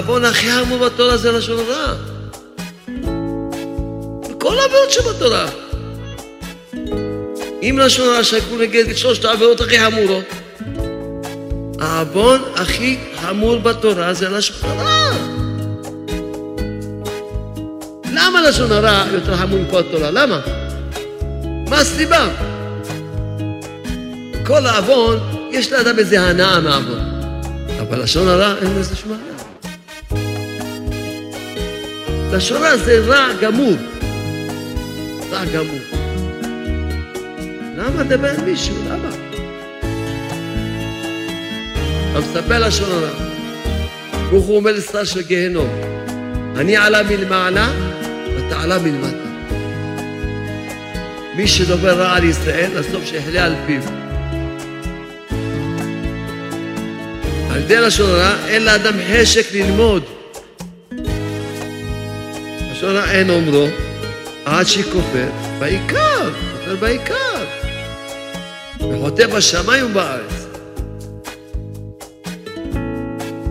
העוון הכי חמור בתורה זה לשון הרע. כל העבירות שבתורה. אם לשון הרע שקול נגד שלושת העבירות הכי חמורות, העוון הכי חמור בתורה זה לשון הרע. למה לשון הרע יותר חמור מפה התורה? למה? מה הסיבה? כל העוון, יש לאדם איזה הנאה מהעוון. אבל לשון הרע אין לזה שום לשון זה רע גמור. רע גמור. למה לדבר עם מישהו? למה? אתה מספר לשון הרע. ברוך הוא אומר לשר של גיהנום, אני עלה מלמעלה ואתה עלה מלמטה. מי שדובר רע על ישראל, לסוף שיחלה על פיו. על ידי לשון הרע אין לאדם חשק ללמוד. לשון הרע אין אומרו, עד שכופר בעיקר, כופר בעיקר. וחוטא בשמיים ובארץ.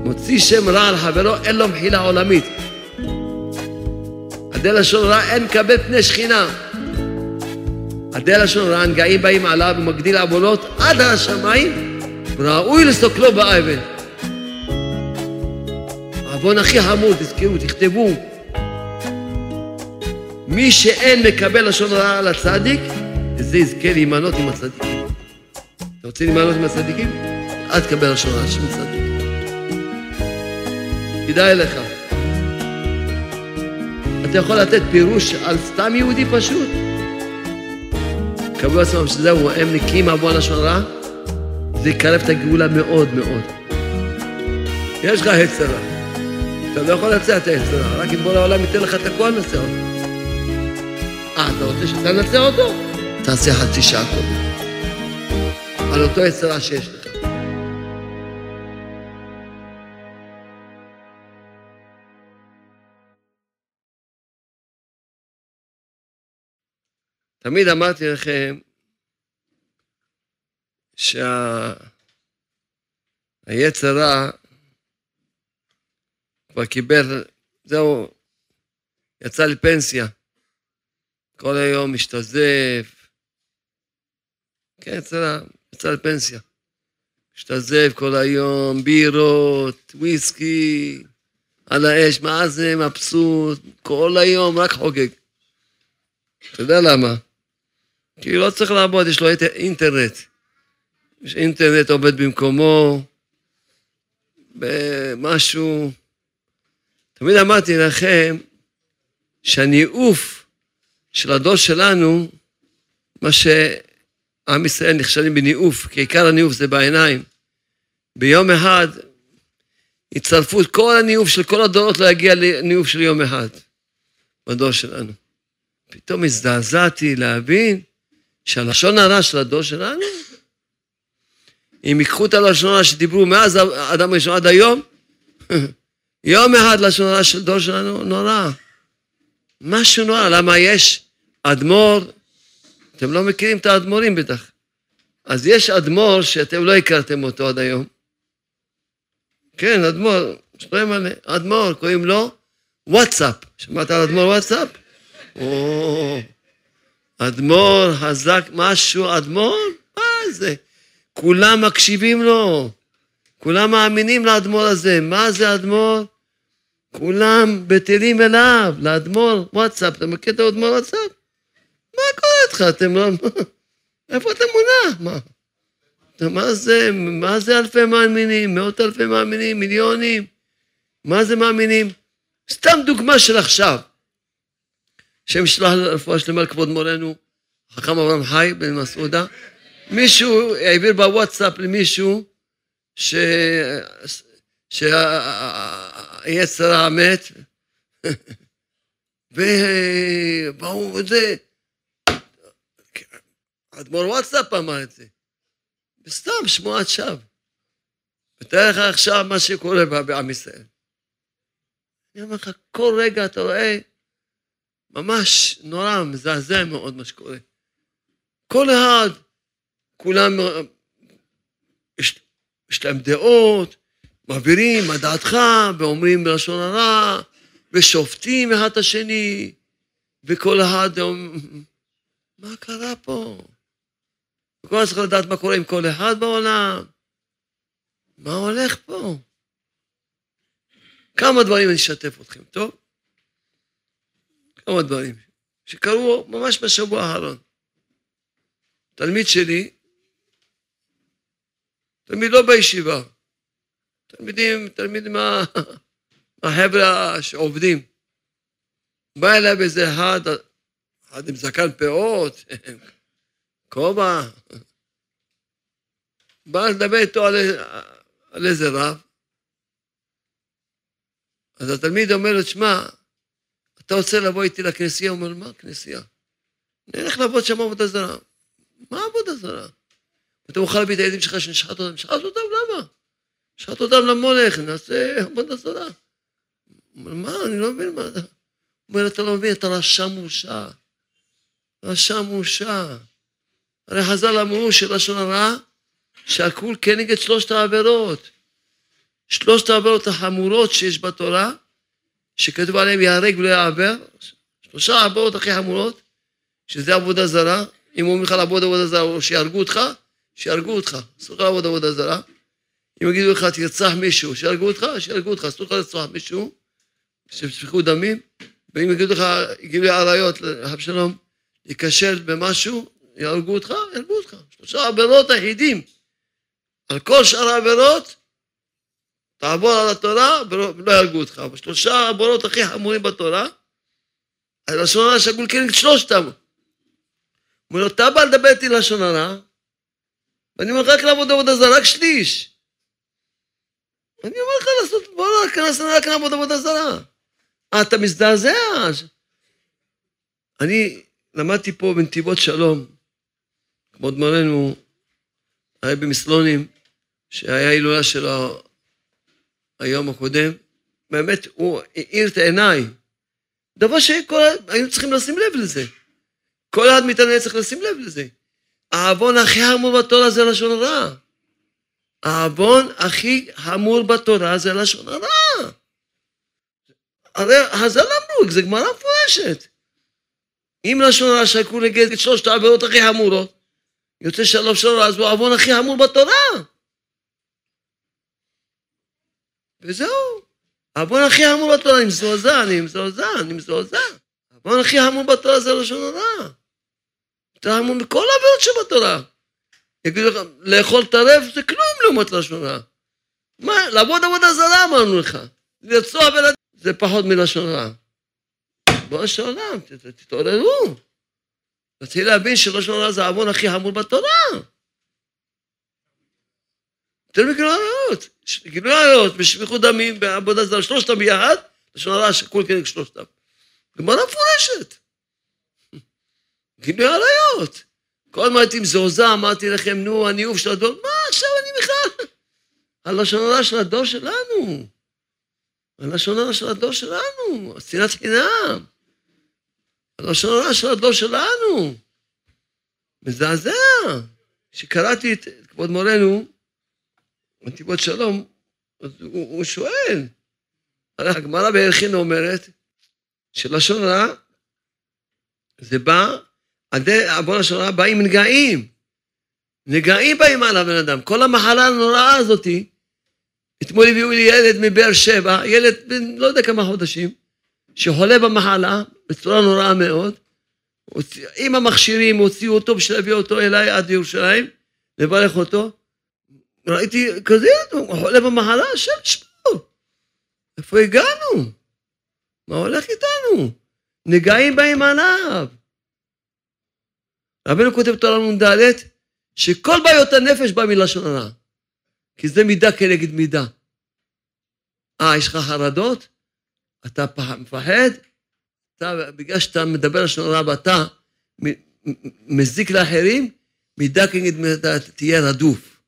מוציא שם רע על חברו, אין לו מחילה עולמית. על ידי לשון הרע אין מקבל פני שכינה. על ידי לשון הרע הנגעים באים עליו ומגדיל עוונות עד השמיים וראוי לסוקלו באבן. העוון הכי חמור, תזכרו, תכתבו. מי שאין מקבל לשון הרע על הצדיק, זה יזכה להימנות עם הצדיקים. אתה רוצה להימנות עם הצדיקים? אל תקבל לשון הרע של צדיק. כדאי לך. אתה יכול לתת פירוש על סתם יהודי פשוט? קבלו עצמם שזהו, הם נקיים עוון לשון רע, זה יקרב את הגאולה מאוד מאוד. יש לך רע. אתה לא יכול לנצח את רע, רק אם בוא לעולם ייתן לך את הכוח לנצח אותו. אה, אתה רוצה שאתה ננצח אותו? תעשה חצי שעה קודם. על אותו רע שיש לך. תמיד אמרתי לכם שהיצר רע כבר קיבל, זהו, יצא לפנסיה. כל היום משתזף. כן, יצא, יצא לפנסיה. משתזף כל היום, בירות, וויסקי, על האש, מה זה מבסוט, כל היום רק חוגג. אתה יודע למה? כי לא צריך לעבוד, יש לו אינטרנט. יש אינטרנט עובד במקומו, במשהו. תמיד אמרתי לכם שהניאוף של הדור שלנו, מה שעם ישראל נכשלים בניאוף, כי עיקר הניאוף זה בעיניים. ביום אחד יצרפו את כל הניאוף של כל הדורות להגיע לניאוף של יום אחד בדור שלנו. פתאום הזדעזעתי להבין שהלשון הרע של הדור שלנו, אם ייקחו את הלשון הרע שדיברו מאז האדם הראשון עד היום, יום אחד לשון הרע של דור שלנו נורא. משהו נורא, למה יש אדמו"ר, אתם לא מכירים את האדמו"רים בטח. אז יש אדמו"ר שאתם לא הכרתם אותו עד היום. כן, אדמו"ר, שלא מלא, אדמו"ר, קוראים לו וואטסאפ. שמעת על אדמו"ר וואטסאפ? או, אדמו"ר חזק משהו, אדמו"ר? מה זה? כולם מקשיבים לו, כולם מאמינים לאדמו"ר הזה. מה זה אדמו"ר? כולם בטלים אליו, לאדמו"ר וואטסאפ. אתה מכיר את האדמו"ר וואטסאפ? מה קורה איתך? אתם לא... איפה אתה מונע? מה? מה זה, מה זה אלפי מאמינים? מאות אלפי מאמינים? מיליונים? מה זה מאמינים? סתם דוגמה של עכשיו. השם ישלח לרפואה שלמה לכבוד מורנו, חכם אברהם חי בן מסעודה. מישהו העביר בוואטסאפ למישהו ש... שהיצר המת, והוא זה, אדמו"ר וואטסאפ אמר את זה. וסתם שמועת שווא. ותאר לך עכשיו מה שקורה בעם ישראל. אני אומר לך, כל רגע אתה רואה ממש נורא, מזעזע מאוד מה שקורה. כל אחד, כולם, יש, יש להם דעות, מעבירים מה דעתך, ואומרים בלשון הרע, ושופטים אחד את השני, וכל אחד מה קרה פה? וכל אחד צריך לדעת מה קורה עם כל אחד בעולם. מה הולך פה? כמה דברים אני אשתף אתכם, טוב? כמה דברים שקרו ממש בשבוע האחרון. תלמיד שלי, תלמיד לא בישיבה, תלמידים, תלמידים מה... מהחבר'ה שעובדים. בא אליי באיזה אחד, אחד עם זקן פאות, כובע. בא לדבר איתו על, על איזה רב. אז התלמיד אומר לו, שמע, אתה רוצה לבוא איתי לכנסייה? הוא אומר, מה כנסייה? נלך לעבוד שם עבודה זרה. מה עבודה זרה? אתה מוכן להביא את הילדים שלך שנשחט אותם? נשחט אותם למה? נשחט אותם למולך, נעשה עבודה זרה. אומר, מה, אני לא מבין מה אתה... אומר, אתה לא מבין, אתה רשע מורשע. רשע מורשע. הרי חז"ל אמרו שלשון הרע, שהכול כנגד שלושת העבירות. שלושת העבירות החמורות שיש בתורה, שכתוב עליהן ייהרג ולא יעבר, שלושה העבירות הכי חמורות, שזה עבודה זרה, אם אומרים לך לעבוד עבודה זרה, או שיהרגו אותך, שיהרגו אותך, אסור לך לעבוד עבודה זרה. אם יגידו לך תרצח מישהו, שיהרגו אותך, שיהרגו אותך, אסור לך לרצוח מישהו, שפתחו דמים, ואם יגידו לך, יגידו לי עריות, אבשלום, ייכשל במשהו, יהרגו אותך, יהרגו אותך. שלושה עבירות היחידים. על כל שאר העבירות, תעבור על התורה ולא יהרגו אותך. בשלושה העבירות הכי חמורים בתורה, הלשון הרע שגול כנגד שלושתם. אומר לו, אתה בא לדבר איתי לשון הרע, ואני אומר לך רק לעבוד עבודה זרה, רק שליש. אני אומר לך לעשות, בוא נעשה רק לעבוד עבודה זרה. אה, אתה מזדעזע? אני למדתי פה בנתיבות שלום, כבוד מורנו, היה במסלונים, שהיה הילולה שלו היום הקודם, באמת, הוא האיר את העיניי. דבר שהיינו צריכים לשים לב לזה. כל אחד מאיתנו היה צריך לשים לב לזה. העוון הכי חמור בתורה זה לשון הרע. העוון הכי חמור בתורה זה לשון הרע. הרי חז"ל אמרו, זה גמרא מפורשת. אם לשון הרע שקול נגד שלושת העבירות הכי חמורות, יוצא שלוש הרע, אז הוא העוון הכי חמור בתורה. וזהו. העוון הכי חמור בתורה, אני מזועזע, אני מזועזע, אני מזועזע. העוון הכי חמור בתורה זה לשון הרע. יותר חמור מכל העבירות שבתורה. יגידו לך, לאכול טרף זה כלום לעומת לשון הרע. מה, לעבוד עבודה זרה אמרנו לך. לרצוח בן זה פחות מלשון רע. בוא של עולם, תתעוררו. תתחיל להבין שלשון רע זה העוון הכי חמור בתורה. תן לי גילוי עריות. גילוי עריות, בשפיכות דמים, בעבודה זרה, שלושתם ביחד, לשון הרע שקול כנגד שלושתם. גמרא מפורשת. גילוי עריות. כל הזמן הייתי מזועזע, אמרתי לכם, נו, הניאוף של הדור, מה עכשיו אני בכלל? הלשון הרע של הדור שלנו. הלשון הרע של הדור שלנו, שנאת חינם. הלשון הרע של הדור שלנו. מזעזע. כשקראתי את כבוד מורנו, נתיבות שלום, אז הוא, הוא שואל. הרי הגמרא בערכין אומרת שלשון רע זה בא, עוון לשון רע בא עם נגעים. נגעים באים על הבן אדם. כל המחלה הנוראה הזאתי, אתמול הביאו לי ילד מבאר שבע, ילד בן לא יודע כמה חודשים, שחולה במחלה בצורה נוראה מאוד. עם המכשירים הוציאו אותו בשביל להביא אותו אליי עד ירושלים, לברך אותו. ראיתי כזה ילד, הוא חולה במחלה, השם ישמור. איפה הגענו? מה הולך איתנו? נגעים באים עליו. רבנו כותב תורה נ"ד, שכל בעיות הנפש בא מלשון הרע. כי זה מידה כנגד מידה. אה, יש לך חרדות? אתה מפחד? אתה, בגלל שאתה מדבר לשון הרע ואתה מזיק לאחרים, מידה כנגד מידה, אתה תהיה רדוף.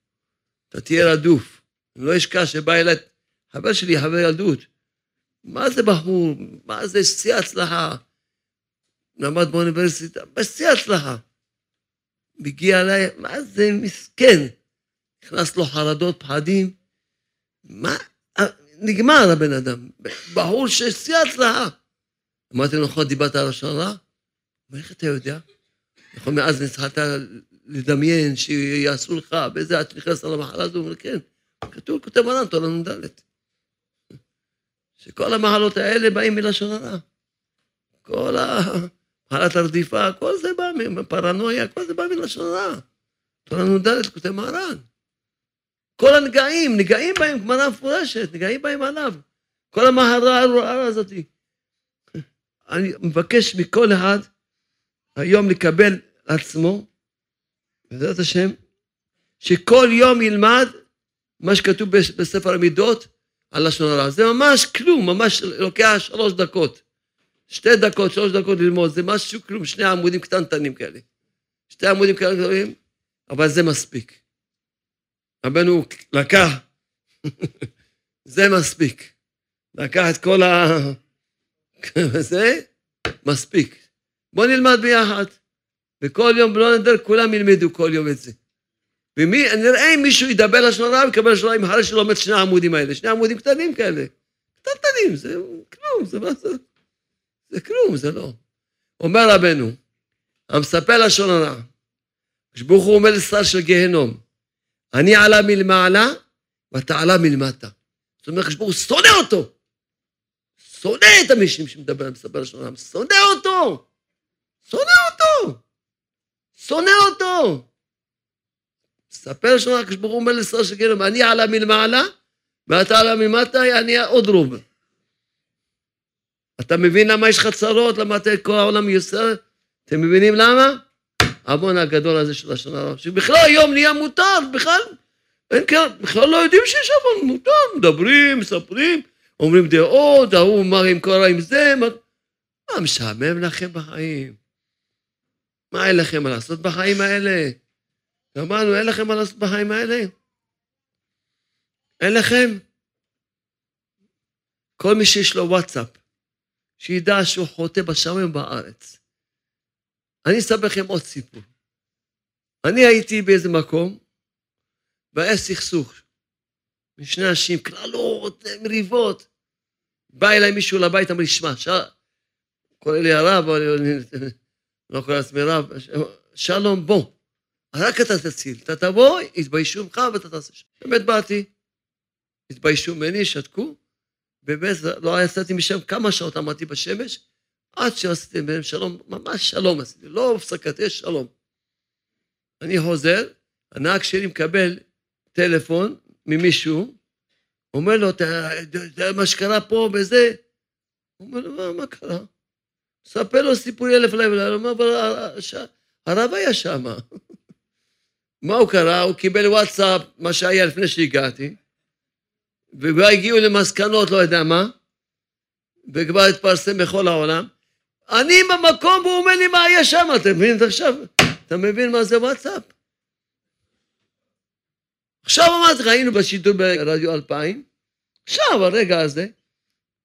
אתה תהיה רדוף. אני לא אשכח שבא אליי חבר שלי, חבר ילדות. מה זה בחור? מה זה שיא הצלחה? למד באוניברסיטה, בשיא הצלחה. מגיע אליי, מה זה מסכן? נכנס לו חרדות, פחדים. מה, נגמר הבן אדם. בחור ששיא הצלחה. אמרתי לו, נכון, דיברת על לשון הרע? איך אתה יודע? נכון, מאז התחלת לדמיין שיעשו לך, באיזה את נכנסת למחלה הזו? הוא אומר, כן. כתוב, כותב מרן, תורה נ"ד. שכל המחלות האלה באים מלשון הרע. כל המחלת הרדיפה, כל זה בא מפרנויה, כל זה בא מלשון הרע. תורה נ"ד כותב מרן. כל הנגעים, נגעים בהם גמרא מפורשת, נגעים בהם עליו. כל המהרה הרעה הזאתי. אני מבקש מכל אחד היום לקבל עצמו, בעזרת השם, שכל יום ילמד מה שכתוב בספר המידות על לשון הרע. זה ממש כלום, ממש לוקח שלוש דקות. שתי דקות, שלוש דקות ללמוד, זה משהו כלום, שני עמודים קטנטנים כאלה. שתי עמודים כאלה, אבל זה מספיק. רבנו לקח, זה מספיק. לקח את כל ה... זה מספיק. בוא נלמד ביחד. וכל יום, לא נדר, כולם ילמדו כל יום את זה. ונראה אם מישהו ידבר לשון הרע ויקבל לשון הרע אחרי שלומד שני העמודים האלה. שני עמודים קטנים כאלה. קטנים, זה כלום, זה מה זה? זה כלום, זה לא. אומר רבנו, המספר לשון הרע, כשברוך הוא אומר לשר של גיהנום, אני עלה מלמעלה ואתה עלה מלמטה. זאת אומרת, כשברוך שונא אותו. שונא את המישהו שמדבר, מספר לשון הרע, שונא אותו. שונא אותו. שונא אותו. מספר לשון הרע, כשברוך הוא אומר לשר של גיהנום, אני עלה מלמעלה ואתה עלה מלמטה, אני עוד רוב. אתה מבין למה יש לך צרות? למה אתה כל העולם יוסר? אתם מבינים למה? המון הגדול הזה של השנה הרב, שבכלל היום נהיה מותר, בכלל, אין כאן, בכלל לא יודעים שיש המון מותר, מדברים, מספרים, אומרים דעות, ההוא מה אם קורה עם זה, מה משעמם לכם בחיים? מה אין לכם מה לעשות בחיים האלה? אמרנו, אין לכם מה לעשות בחיים האלה? אין לכם? כל מי שיש לו וואטסאפ, שידע שהוא חוטא בשמיים בארץ. אני אספר לכם עוד סיפור. אני הייתי באיזה מקום, והיה סכסוך. משני אנשים, קללות, מריבות. בא אליי מישהו לבית, אמר לי, שמע. קורא לי הרב, אני לא קורא לעצמי רב, שלום, בוא. רק אתה תציל. אתה תבוא, יתביישו ממך ואתה תעשה שם. באמת באתי, התביישו ממני, שתקו, באמת לא יצאתי משם כמה שעות עמדתי בשמש, עד שעשיתי ביניהם שלום, ממש שלום עשיתי, לא הפסקת אש, שלום. אני חוזר, הנהג שלי מקבל טלפון ממישהו, אומר לו, תראה מה שקרה פה וזה. הוא אומר לו, מה, מה קרה? ספר לו סיפורי אלף לילה, הוא אומר, אבל הרב היה שם. מה הוא קרה? הוא קיבל וואטסאפ, מה שהיה לפני שהגעתי, וכבר הגיעו למסקנות, לא יודע מה, וכבר התפרסם בכל העולם. אני במקום והוא אומר לי מה היה שם, אתה מבין עכשיו? אתה מבין מה זה וואטסאפ? עכשיו אמרתי לך, היינו בשידור ברדיו 2000, עכשיו, הרגע הזה,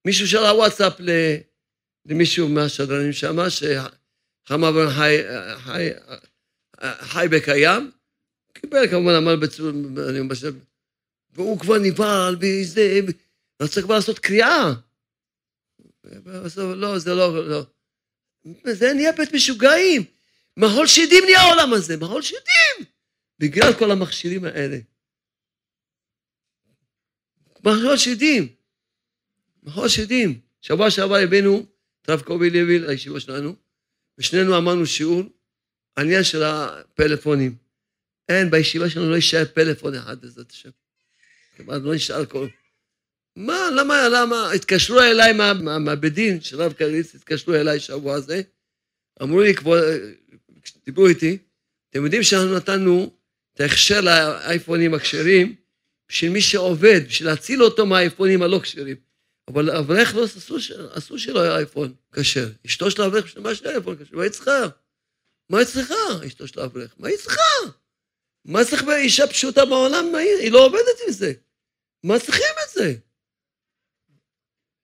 מישהו שלח וואטסאפ למישהו מהשדרנים שם, שחמה בן חי, חי, חי בקיים, קיבל כמובן אמר בצורה, והוא כבר נבהל, וזה, רצה כבר לעשות קריאה. לא, זה לא, לא. זה נהיה בית משוגעים. מחול שדים נהיה העולם הזה, מחול שדים. בגלל כל המכשירים האלה. מחול שדים. מחול שדים. שבוע שעבר הבאנו את הרב קובי לוי לישיבה שלנו, ושנינו אמרנו שיעור על עניין של הפלאפונים. אין, בישיבה שלנו לא יישאר פלאפון אחד, בעזרת השם. כמעט לא נשאר כל... מה, למה, למה, התקשרו אליי מהבית של רב קריץ, התקשרו אליי שבוע הזה, אמרו לי, כבוד, דיברו איתי, אתם יודעים שאנחנו נתנו את ההכשר לאייפונים הכשרים בשביל מי שעובד, בשביל להציל אותו מהאייפונים הלא כשרים. אבל אברך לא, אסור, אסור שלא יהיה אייפון כשר. אשתו של האברך, מה לה אייפון כשר? מה היא צריכה? מה היא צריכה, אשתו של האברך? מה היא צריכה? מה צריך באישה פשוטה בעולם? היא לא עובדת עם זה. מה צריכים את זה?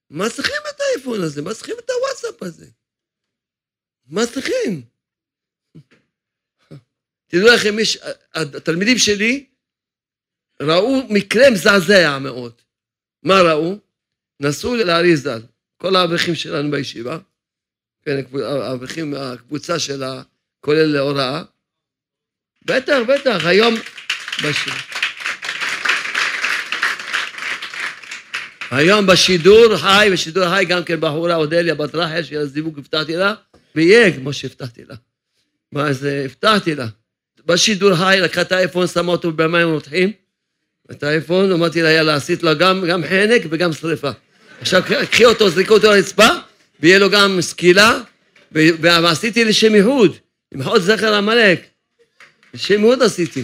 מה צריכים את האייפון הזה? מה צריכים את הוואטסאפ הזה? מה צריכים? תדעו לכם, יש, התלמידים שלי ראו מקרה מזעזע מאוד. מה ראו? נסעו לאריזל, כל האברכים שלנו בישיבה, כן, האברכים, הקבוצה של הכולל להוראה. בטח, בטח, היום... בש... היום בשידור חי, בשידור חי גם כן בחורה אודליה בת רחל, של הזיווג הבטחתי לה, ויהיה כמו שהבטחתי לה. מה זה, הבטחתי לה. בשידור חי לקחה את האייפון, שמה אותו במים רותחים, את האייפון, אמרתי לה, יאללה, עשית לו גם, גם חנק וגם שריפה. עכשיו קחי אותו, זריקו אותו לרצפה, ויהיה לו גם סקילה, ועשיתי לשם ייחוד, למחות זכר עמלק. לשם ייחוד עשיתי.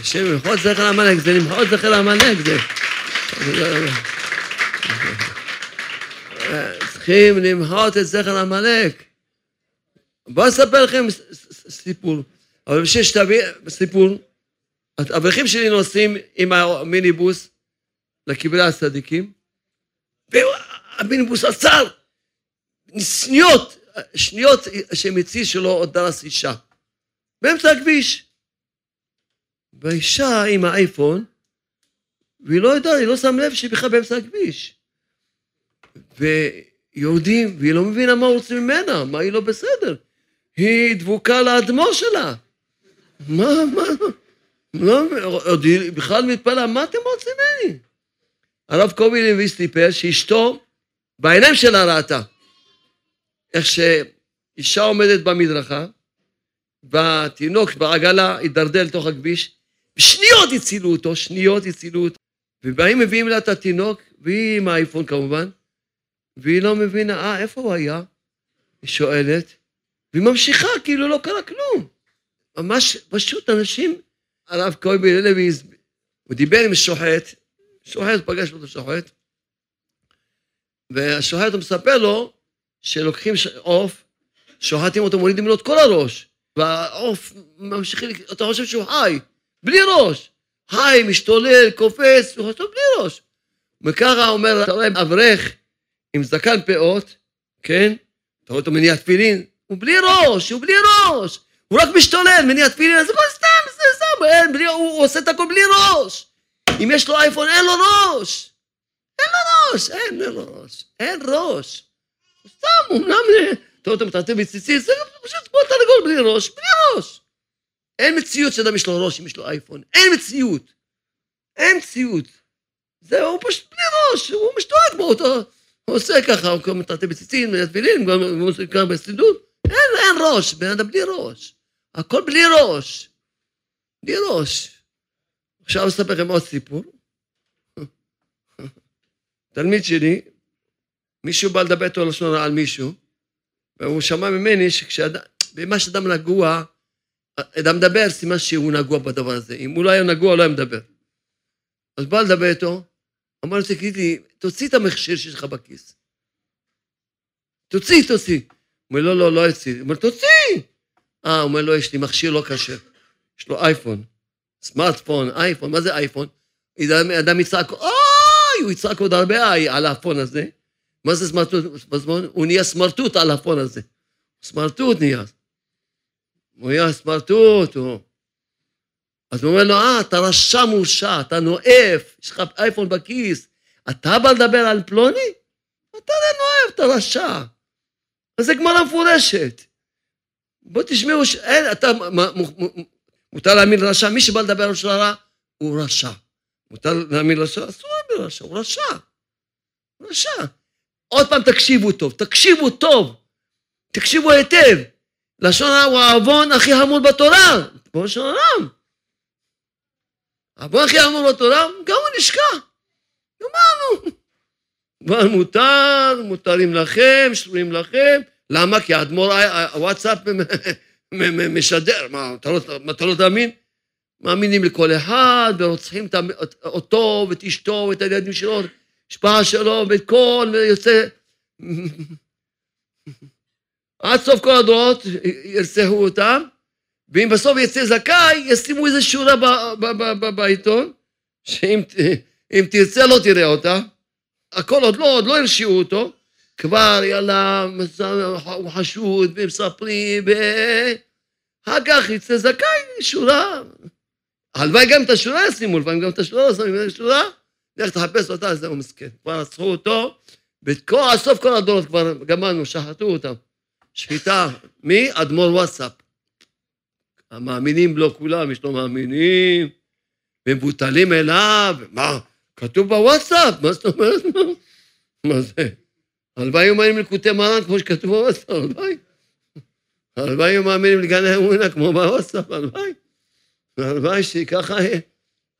לשם למחות זכר עמלק, זה למחות זכר עמלק, זה... צריכים למחות את זכר עמלק. בואו אספר לכם סיפור. אבל בשביל שתבין, סיפור, האברכים שלי נוסעים עם המיניבוס לקברי הצדיקים, והמיניבוס עצר, שניות, שניות הציעו שלו עוד דרס אישה, באמצע הכביש. והאישה עם האייפון, והיא לא יודעת, היא לא שמה לב שהיא בכלל באמצע הכביש. ויורדים, והיא לא מבינה מה רוצים ממנה, מה היא לא בסדר. היא דבוקה לאדמו"ר שלה. מה, מה, לא, עוד היא בכלל מתפלאה, מה אתם רוצים ממני? הרב קובי לוי סיפר שאשתו, בעיניים שלה ראתה, איך שאישה עומדת במדרכה, והתינוק בעגלה הידרדר לתוך הכביש, בשניות הצילו אותו, שניות הצילו אותו. ובאים מביאים לה את התינוק, והיא עם האייפון כמובן, והיא לא מבינה, אה, איפה הוא היה? היא שואלת, והיא ממשיכה כאילו לא קרה כלום. ממש פשוט אנשים, הרב קובי לוי, הוא דיבר עם שוחט, שוחט, פגש אותו שוחט, והשוחט מספר לו שלוקחים עוף, שוחטים אותו, מורידים לו את כל הראש, והעוף ממשיך, אתה חושב שהוא חי, בלי ראש. חי, משתולל, קופץ, הוא חושב בלי ראש. וככה אומר, אתה רואה אברך עם זקן פאות, כן? אתה רואה אותו מניע תפילין, הוא בלי ראש, הוא בלי ראש. הוא רק משתולל, מניע תפילין, זה הכל סתם, זה סתם, אין, בלי, הוא, הוא עושה את הכל בלי ראש. אם יש לו אייפון, אין לו ראש. אין לו ראש, אין לו ראש, אין ראש. סתם, אומנם, אתה רואה אותו מטרטר בציצית, זה פשוט כמו תרגול בלי ראש, בלי ראש. אין מציאות שאדם יש לו ראש אם יש לו אייפון, אין מציאות. אין מציאות. זהו, הוא פשוט בלי ראש, הוא משתולל כמו אותו. הוא עושה ככה, הוא מטרטר בציצים, תפילין, הוא עושה ככה בסידור. אין, אין ראש, בן אדם בלי ראש. הכל בלי ראש. בלי ראש. עכשיו אספר לכם עוד סיפור. תלמיד שלי, מישהו בא לדבר איתו לשון הרע על מישהו, והוא שמע ממני שבמה שאדם נגוע, אדם מדבר, סימן שהוא נגוע בדבר הזה. אם הוא לא היה נגוע, לא היה מדבר. אז בא לדבר איתו, אמר לו, תגיד לי, תוציא את המכשיר שיש לך בכיס. תוציא, תוציא. הוא אומר, לא, לא, לא אצלי. אומר, תוציא! אה, הוא אומר, לא, יש לי מכשיר לא כשר. יש לו אייפון, סמארטפון, אייפון, מה זה אייפון? אדם יצעק, אוי, הוא יצעק עוד הרבה איי על האפון הזה. מה זה סמרטוט? הוא נהיה סמרטוט על האפון הזה. סמרטוט נהיה. הוא נהיה סמרטוט, הוא... אז הוא אומר לו, אה, אתה רשע מורשע, אתה נואף, יש לך אייפון בכיס, אתה בא לדבר על פלוני? אתה לא נואף, אתה רשע. אז זה גמרא מפורשת. בוא תשמעו, אין, אתה, מותר להאמין לרשע, מי שבא לדבר על הרע, הוא רשע. מותר להאמין לרשע, אסור להאמין לרשע, הוא רשע. הוא רשע. עוד פעם תקשיבו טוב, תקשיבו טוב, תקשיבו היטב. לשון הרע הוא העוון הכי חמור בתורה, כמו לשון הרע. העוון הכי חמור בתורה, גם הוא נשקע. גמרנו. כבר מותר, מותרים לכם, שרויים לכם, למה? כי האדמו"ר, הוואטסאפ משדר, מה, אתה לא, לא תאמין? מאמינים לכל אחד, ורוצחים אותו ואת אשתו ואת הילדים שלו, השפעה שלו ואת כל, ויוצא... עד סוף כל הדורות ירצחו אותם, ואם בסוף יצא זכאי, ישימו איזו שורה בעיתון, שאם תרצה לא תראה אותה, הכל עוד לא, עוד לא הרשיעו אותו, כבר יאללה, הוא חשוד, ומספרים, ואחר כך יצא זכאי, שורה. הלוואי גם את השורה ישימו, לפעמים גם את השורה לא שמים, שורה, לך תחפש אותה, זהו מסכן. כבר רצחו אותו, וכל, סוף כל הדורות כבר גמרנו, שחטו אותם. שחיטה, מי? אדמו"ר וואטסאפ. המאמינים לו כולם, יש לו מאמינים, ומבוטלים אליו, מה, כתוב בוואטסאפ, מה זאת אומרת? מה זה? הלוואי היו מאמינים לקוטי מרן כמו שכתוב בוואטסאפ, הלוואי. הלוואי היו מאמינים לגן האמונה כמו בוואטסאפ, הלוואי. הלוואי שככה.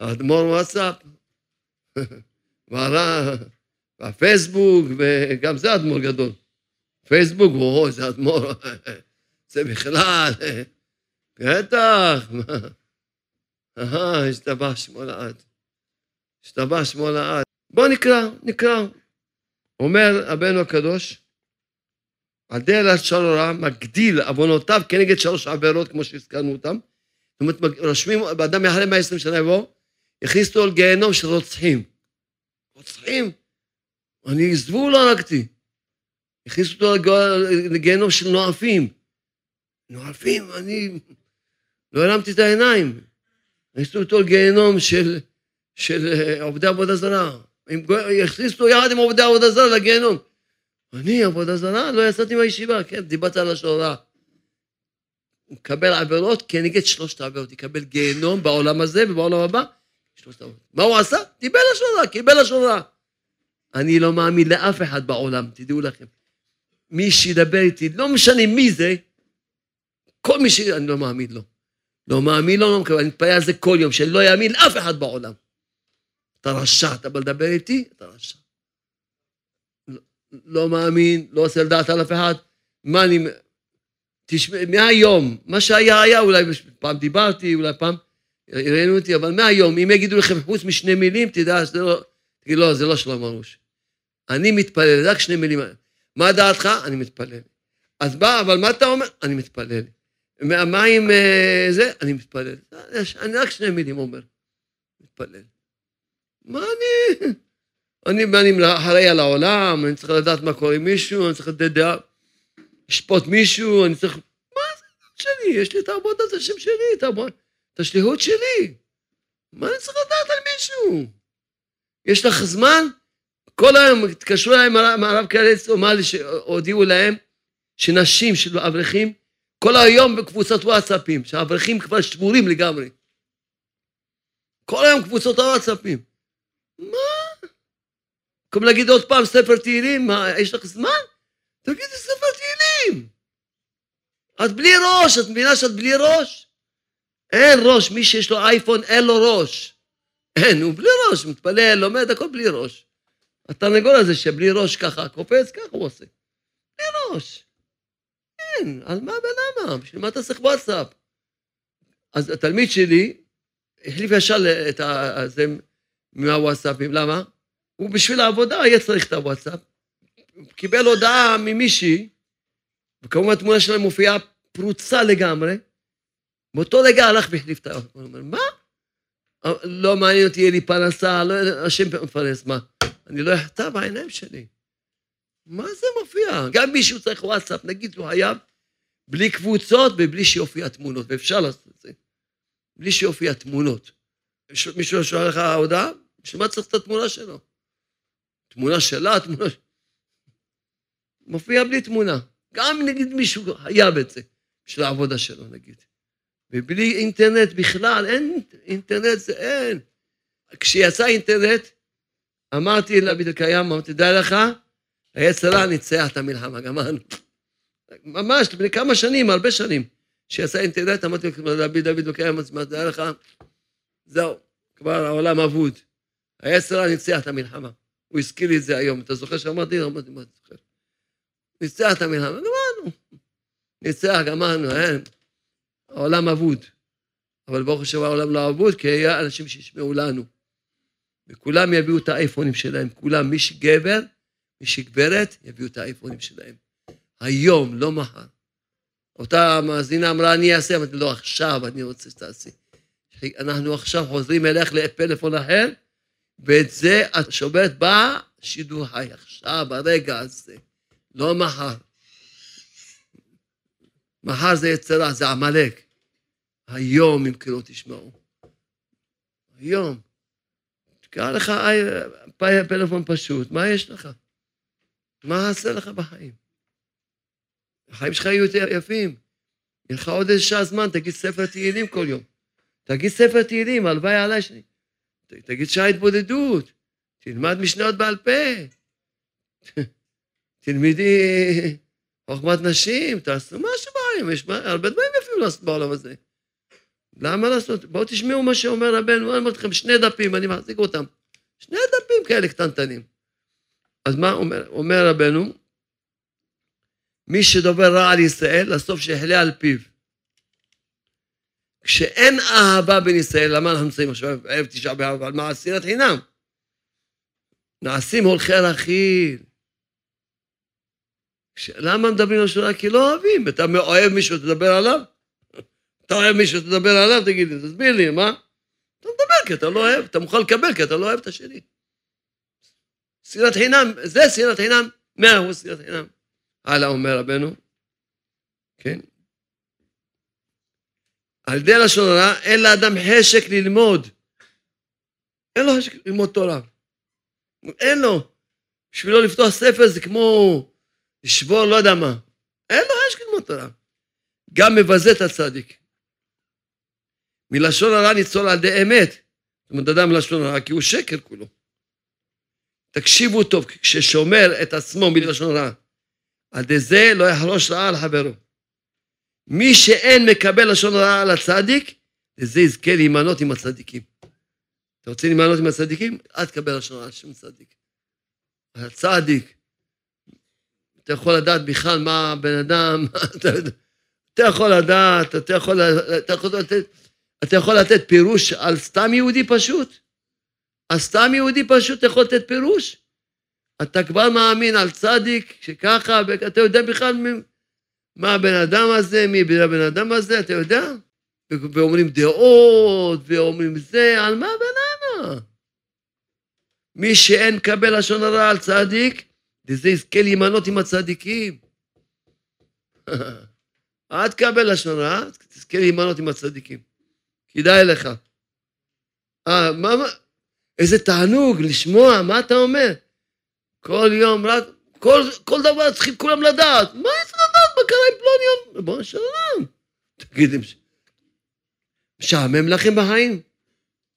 האדמו"ר וואטסאפ, והפייסבוק, וגם זה אדמו"ר גדול. פייסבוק, או, זה אדמו"ר, זה בכלל, בטח, אהה, השתבח שמו לעד. השתבח שמו לעד. בואו נקרא, נקרא. אומר רבנו הקדוש, הדרך של הרע מגדיל עוונותיו כנגד שלוש עבירות, כמו שהזכרנו אותם. זאת אומרת, רושמים, באדם יחלה 120 שנה יבוא, הכניסו אותו לגיהנום של רוצחים. רוצחים? אני זבול לא הרגתי. הכניסו אותו לגיהנום של נואפים. נואפים, אני לא הרמתי את העיניים. הכניסו אותו לגיהנום של, של אה, עובדי עבודה זרה. הכניסו יחד עם עובדי עבודה זרה לגיהנום. אני עבודה זרה? לא יצאתי מהישיבה, כן, דיברת על השורה. הוא מקבל עבירות כנגד שלושת העבירות, יקבל גיהנום בעולם הזה ובעולם הבא, שלושת העבירות. מה הוא עשה? קיבל השורה, קיבל השורה. אני לא מאמין לאף אחד בעולם, תדעו לכם. מי שידבר איתי, לא משנה מי זה, כל מי ש... אני לא מאמין לו. לא מאמין לו, לא מקבל, אני מתפלל על זה כל יום, שאני לא יאמין לאף אחד בעולם. אתה רשע, אתה בא לדבר איתי, אתה רשע. לא, לא מאמין, לא רוצה לדעת על אף אחד. מה אני... תשמע, מהיום, מה שהיה היה, אולי פעם דיברתי, אולי פעם ראיינו אותי, אבל מהיום, אם יגידו לכם חוץ משני מילים, תדע שזה לא... תגיד, לא, זה לא שלום ארוש. אני מתפלל, רק שני מילים. מה דעתך? אני מתפלל. אז בא, אבל מה אתה אומר? אני מתפלל. מהמים אה, זה, אני מתפלל. אני רק שני מילים אומר. מתפלל. מה אני... אני, אני אחראי על העולם, אני צריך לדעת מה קורה עם מישהו, אני צריך לדעת דעה, לשפוט מישהו, אני צריך... מה זה שלי? יש לי את העבודה, את השם שלי, את, העבוד... את השליחות שלי. מה אני צריך לדעת על מישהו? יש לך זמן? כל היום התקשרו אליי מהרב קרץ, או מה שהודיעו להם, שנשים של אברכים, כל היום בקבוצות וואטסאפים, שהאברכים כבר שבורים לגמרי. כל היום קבוצות הוואטסאפים. מה? במקום להגיד עוד פעם ספר תהילים, מה, יש לך זמן? תגידי ספר תהילים. את בלי ראש, את מבינה שאת בלי ראש? אין ראש, מי שיש לו אייפון אין לו ראש. אין, הוא בלי ראש, מתפלל, לומד, הכל בלי ראש. התרנגול הזה שבלי ראש ככה קופץ, ככה הוא עושה. בלי ראש. אין, על מה ולמה? בשביל מה אתה צריך וואטסאפ? אז התלמיד שלי החליף ישר את זה מהוואטסאפים, למה? הוא בשביל העבודה היה צריך את הוואטסאפ. הוא קיבל הודעה ממישהי, וכמובן התמונה שלהם מופיעה פרוצה לגמרי. באותו רגע הלך והחליף את ה... הוא אומר, מה? לא מעניין אותי, יהיה לי פרנסה, לא, השם מפרנס, מה? אני לא אחטא בעיניים שלי. מה זה מופיע? גם מישהו צריך וואטסאפ, נגיד הוא חייב, בלי קבוצות ובלי שיופיע תמונות, ואפשר לעשות את זה. בלי שיופיע תמונות. מישהו שואל לך הודעה? בשביל מה צריך את התמונה שלו? תמונה שלה, תמונה... מופיע בלי תמונה. גם נגיד מישהו חייב את זה, בשביל העבודה שלו, נגיד. ובלי אינטרנט בכלל, אין אינטרנט, זה אין. כשיצא אינטרנט, אמרתי לביד אלקיים, אמרתי, דע לך, היצרה ניצח את המלחמה, גמרנו. ממש, לפני כמה שנים, הרבה שנים, כשיצא אינטרנט, אמרתי לרבי דוד אלקיים, אמרתי, דע לך, זהו, כבר העולם אבוד. היצרה ניצח את המלחמה. הוא הזכיר לי את זה היום. אתה זוכר שאמרתי? אמרתי, מה אתה זוכר? ניצח את המלחמה, גמרנו. ניצח, גמרנו, אין. העולם אבוד. אבל ברוך השם העולם לא אבוד, כי היה אנשים שישמעו לנו. וכולם יביאו את האייפונים שלהם, כולם, מי שגבר, מי שגברת, יביאו את האייפונים שלהם. היום, לא מחר. אותה מאזינה אמרה, אני אעשה, אמרתי, לא, עכשיו אני רוצה שתעשי. אנחנו עכשיו חוזרים אלייך לפלאפון אחר, ואת זה את שומרת בשידור חי, עכשיו, ברגע הזה, לא מחר. מחר זה יצרה, זה עמלק. היום אם כי לא תשמעו. היום. קרא לך פלאפון פשוט, מה יש לך? מה עשה לך בחיים? החיים שלך יהיו יותר יפים. יהיה לך עוד איזה שעה זמן, תגיד ספר תהילים כל יום. תגיד ספר תהילים, הלוואי עליי שני. תגיד שעה התבודדות. תלמד משניות בעל פה. תלמידי חוכמת נשים, תעשו משהו בחיים, יש הרבה דברים יפים לעשות בעולם הזה. למה לעשות? בואו תשמעו מה שאומר רבנו, אני אומר לכם, שני דפים, אני מחזיק אותם. שני דפים כאלה קטנטנים. אז מה אומר, אומר רבנו? מי שדובר רע על ישראל, לסוף שיחלה על פיו. כשאין אהבה בין ישראל, למה אנחנו נמצאים עכשיו ערב תשעה באב, על מה אסירת חינם? נעשים הולכי רכיל. למה מדברים על שורה? כי לא אוהבים. אתה אוהב מישהו, תדבר עליו? אתה אוהב מישהו, תדבר עליו? תגיד לי, תסביר לי, מה? אתה מדבר כי אתה לא אוהב, אתה מוכן לקבל כי אתה לא אוהב את השני. שנאת חינם, זה שנאת חינם, מאה אחוז שנאת חינם. הלאה אומר רבנו, כן? על ידי לשון הרע אין לאדם חשק ללמוד. אין לו חשק ללמוד תורה. אין לו. בשבילו לפתוח ספר זה כמו לשבור לא יודע מה. אין לו חשק ללמוד תורה. גם מבזה את הצדיק. מלשון הרע ניצול על ידי אמת. זאת אומרת, אדם מלשון הרע, כי הוא שקר כולו. תקשיבו טוב, כששומר את עצמו מלשון הרע, על ידי זה לא יחרוש רעה על חברו. מי שאין מקבל לשון הרע על הצדיק, לזה יזכה להימנות עם הצדיקים. אתה רוצה להימנות עם הצדיקים? אל תקבל לשון הרע על שום צדיק. הצדיק, אתה יכול לדעת בכלל מה הבן אדם, אתה יכול לדעת, אתה יכול, אתה יכול לתת, אתה יכול לתת פירוש על סתם יהודי פשוט? על סתם יהודי פשוט אתה יכול לתת פירוש? אתה כבר מאמין על צדיק שככה, ואתה יודע בכלל מה הבן אדם הזה, מי הבן אדם הזה, אתה יודע? ואומרים דעות, ואומרים זה, על מה בננה? מי שאין מקבל לשון הרע על צדיק, לזה יזכה להימנות עם הצדיקים. אל תקבל לשון הרע, תזכה להימנות עם הצדיקים. כדאי לך. אה, מה, מה, איזה תענוג לשמוע, מה אתה אומר? כל יום, רק, כל, כל דבר צריכים כולם לדעת. מה יש לדעת? מה קרה עם פלוני? ריבונו של עולם. תגידי, משעמם לכם בחיים?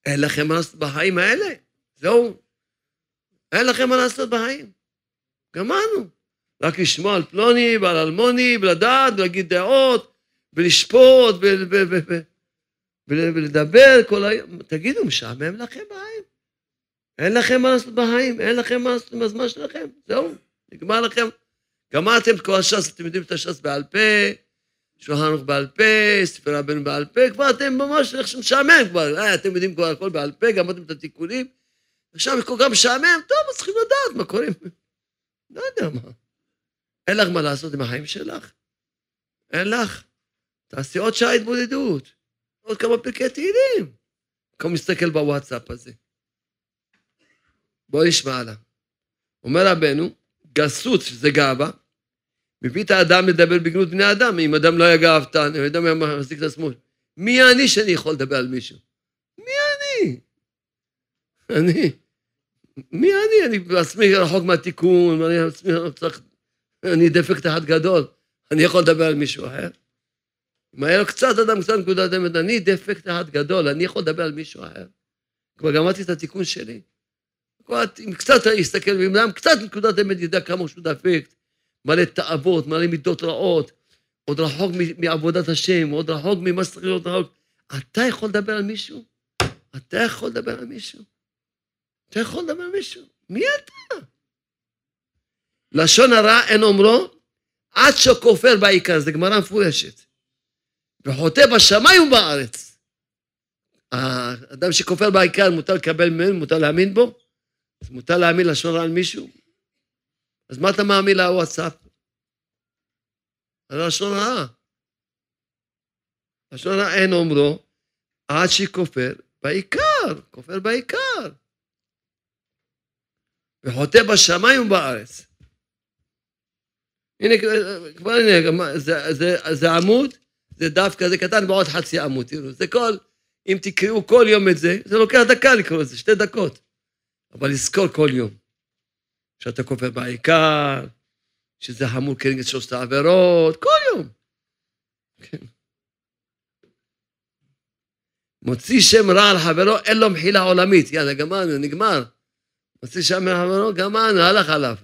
אין לכם מה לעשות בחיים האלה? זהו. אין לכם מה לעשות בחיים. גמרנו. רק לשמוע על פלוני ועל אלמוני, ולדעת, ולהגיד דעות, ולשפוט, ולדבר כל היום. תגידו, משעמם לכם בחיים? אין לכם מה לעשות בחיים, אין לכם מה לעשות עם הזמן שלכם, זהו, נגמר לכם. גמרתם את כל הש"ס, אתם יודעים את הש"ס בעל פה, שולחן ערוך בעל פה, ספר רבנו בעל פה, כבר אתם ממש איך שמשעמם כבר, אה, אתם יודעים כבר הכל בעל פה, גמרתם את התיקונים, עכשיו כל כך משעמם, טוב, אז צריכים לדעת מה קורה. לא יודע מה. אין לך מה לעשות עם החיים שלך? אין לך? תעשי עוד שעה התבודדות, עוד כמה פרקי תהילים. במקום להסתכל בוואטסאפ הזה. בואו נשמע הלאה. אומר רבנו, גסות, שזה גאווה, מביא את האדם לדבר בגנות בני אדם. אם אדם לא היה גאוותן, אני יודע מה מחזיק את עצמו. מי אני שאני יכול לדבר על מישהו? מי אני? אני. מי אני? אני בעצמי רחוק מהתיקון, אני בעצמי צריך... אני דפקט אחד גדול. אני יכול לדבר על מישהו אחר? אם היה לו קצת אדם, קצת נקודת אמת, אני דפקט אחד גדול, אני יכול לדבר על מישהו אחר. כבר גמרתי את התיקון שלי. אם קצת יסתכל, ואם אדם קצת נקודת אמת ידע כמה שהוא דפקט, מלא תאוות, מלא מידות רעות, עוד רחוק מעבודת השם, עוד רחוק ממה שצריך להיות רחוק. אתה יכול לדבר על מישהו? אתה יכול לדבר על מישהו? אתה יכול לדבר על מישהו? מי אתה? לשון הרע אין אומרו, עד שכופר בעיקר, זו גמרא מפורשת. וחוטא בשמיים ובארץ. האדם שכופר בעיקר, מותר לקבל ממנו, מותר להאמין בו? מותר להאמין לשון רע על מישהו? אז מה אתה מאמין לוואטסאפ? על לשון רע. לשון רע אין אומרו, עד שכופר בעיקר, כופר בעיקר. וחוטא בשמיים ובארץ. הנה, כבר הנה, זה, זה, זה עמוד, זה דף כזה קטן בעוד חצי עמוד, תראו, זה כל, אם תקראו כל יום את זה, זה לוקח דקה לקרוא את זה, שתי דקות. אבל לזכור כל יום שאתה כופר בעיקר, שזה חמור כנגד שלושת העבירות, כל יום. כן. מוציא שם רע על חברו, אין לו מחילה עולמית. יאללה, גמרנו, נגמר. מוציא שם על חברו, גמרנו, הלך עליו.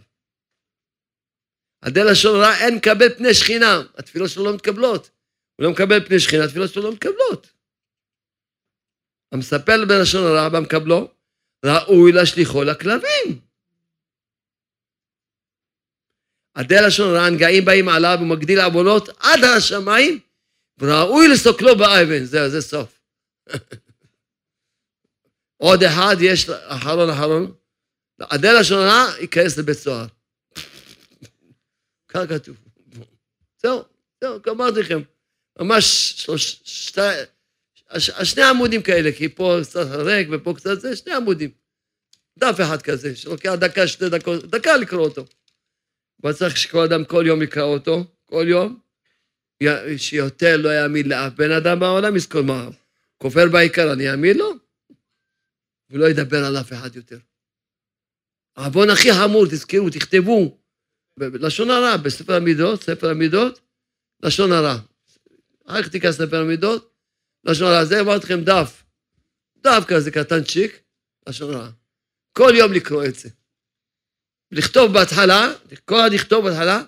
הדל לשון רע, אין מקבל פני שכינה. התפילות שלו לא מתקבלות. הוא לא מקבל פני שכינה, התפילות שלו לא מתקבלות. המספר בלשון הרע במקבלו, ראוי להשליכו לכלבים. הדל לשון הרע, הנגעים באים עליו ומגדיל עוונות עד השמיים, וראוי לסוקלו באבן. זהו, זה סוף. עוד אחד יש, אחרון אחרון, הדל לשון הרע ייכנס לבית סוהר. כך כתוב. זהו, זהו, גמרתי לכם. ממש שלוש, שתי, שני עמודים כאלה, כי פה קצת ריק ופה קצת זה, שני עמודים. דף אחד כזה, שלוקח דקה, שתי דקות, דקה לקרוא אותו. אבל צריך שכל אדם כל יום יקרא אותו, כל יום, שיותר לא יאמין לאף בן אדם בעולם, יזכור מה, כופר בעיקר, אני אאמין לו? ולא ידבר על אף אחד יותר. העוון הכי חמור, תזכרו, תכתבו, לשון הרע, בספר המידות, ספר המידות, לשון הרע. איך תיכנס ספר המידות? לשון הרע. זה אמרתי לכם דף. דף כזה קטנצ'יק, לשון הרע. כל יום לקרוא את זה. לכתוב בהתחלה, כל לכתוב בהתחלה,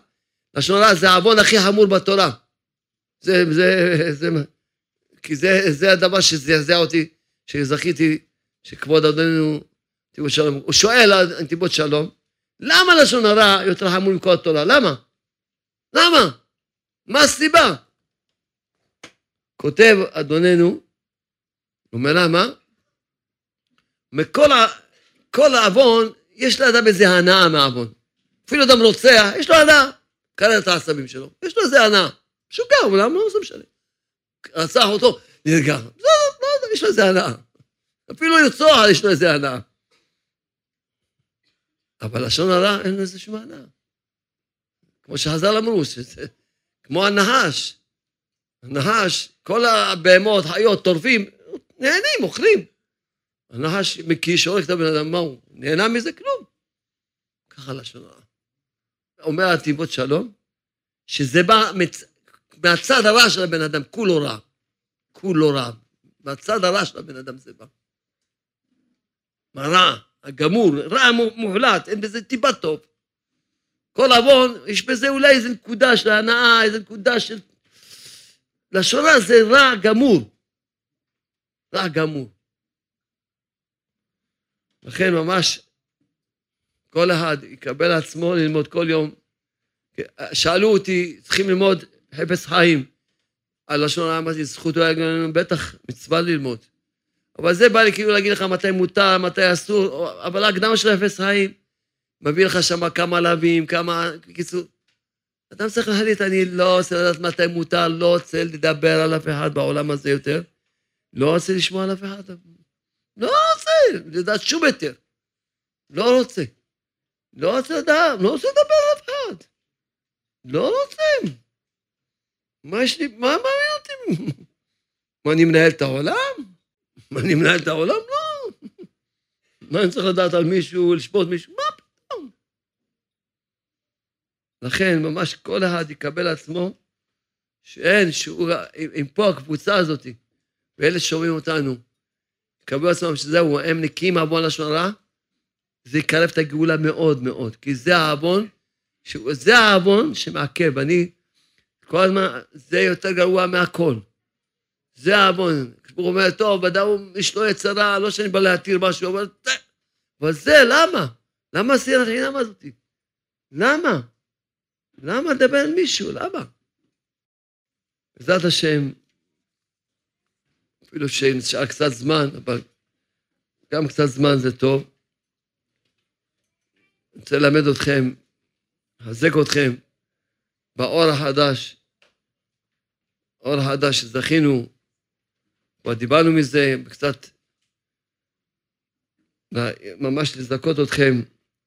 לשון הרע זה העוון הכי חמור בתורה. זה, זה, זה, כי זה, זה הדבר שזעזע אותי, שזכיתי, שכבוד אדוננו, נתיבות שלום, הוא שואל על נתיבות שלום, למה לשון הרע יותר חמור מכל התורה? למה? למה? מה הסיבה? כותב אדוננו, אומר למה? מכל ה... כל העוון, יש לאדם איזה הנאה מהעוון. אפילו אדם רוצח, יש לו הנאה. קרא את העשבים שלו, יש לו איזה הנאה. משוגע, למה לא זה משנה? רצח אותו, נרגע. לא, לא, לא, יש לו איזה הנאה. אפילו לרצוח, יש לו איזה הנאה. אבל לשון הרע אין לזה שום הנאה. כמו שחז"ל אמרו, שזה כמו הנחש. הנחש, כל הבהמות, חיות, טורפים, נהנים, אוכלים. הנחש מקיש, הורג את הבן אדם, מה הוא? נהנה מזה? כלום. ככה לשון הרע. אומר התיבות שלום, שזה בא מצ... מהצד הרע של הבן אדם, כולו רע. כולו רע. מהצד הרע של הבן אדם זה בא. מה? הגמור, רע מוחלט, אין בזה טיפה טוב. כל עוון, יש בזה אולי איזו נקודה של הנאה, איזו נקודה של... לשון רע זה רע גמור. רע גמור. לכן ממש כל אחד יקבל עצמו ללמוד כל יום. שאלו אותי, צריכים ללמוד חפץ חיים על לשון הרע, אמרתי, זכות אולי לנו בטח מצווה ללמוד. אבל זה בא לי כאילו להגיד לך מתי מותר, מתי אסור, אבל ההקדמה של אפס חיים מביא לך שם כמה לאווים, כמה... בקיצור, אדם צריך להחליט, אני לא רוצה לדעת מתי מותר, לא רוצה לדבר על אף אחד בעולם הזה יותר, לא רוצה לשמוע על אף אחד, לא רוצה לדעת שום היתר, לא רוצה. לא רוצה לדעת, לא רוצה לדבר אף אחד. לא רוצה. מה יש לי, מה מעניין אותי? מה, אני מנהל את העולם? מה, אני מנהל את העולם? לא. מה, אני צריך לדעת על מישהו, לשפוט מישהו? מה פתאום? לכן, ממש כל אחד יקבל עצמו שאין, שהוא, אם פה הקבוצה הזאת, ואלה שומעים אותנו, יקבלו עצמם שזהו, הם נקיים מעוון לשון הרע, זה יקרב את הגאולה מאוד מאוד, כי זה העוון, זה העוון שמעכב. אני, כל הזמן, זה יותר גרוע מהכל. זה העוון. הוא אומר, טוב, אדם יש לו יצרה, לא שאני בא להתיר משהו, אבל... אבל זה, למה? למה עשייה החינם הזאת? למה? למה לדבר על מישהו? למה? בעזרת השם, אפילו שנשאר קצת זמן, אבל גם קצת זמן זה טוב. אני רוצה ללמד אתכם, לחזק אתכם באור החדש, אור החדש שזכינו כבר דיברנו מזה, קצת ממש לזכות אתכם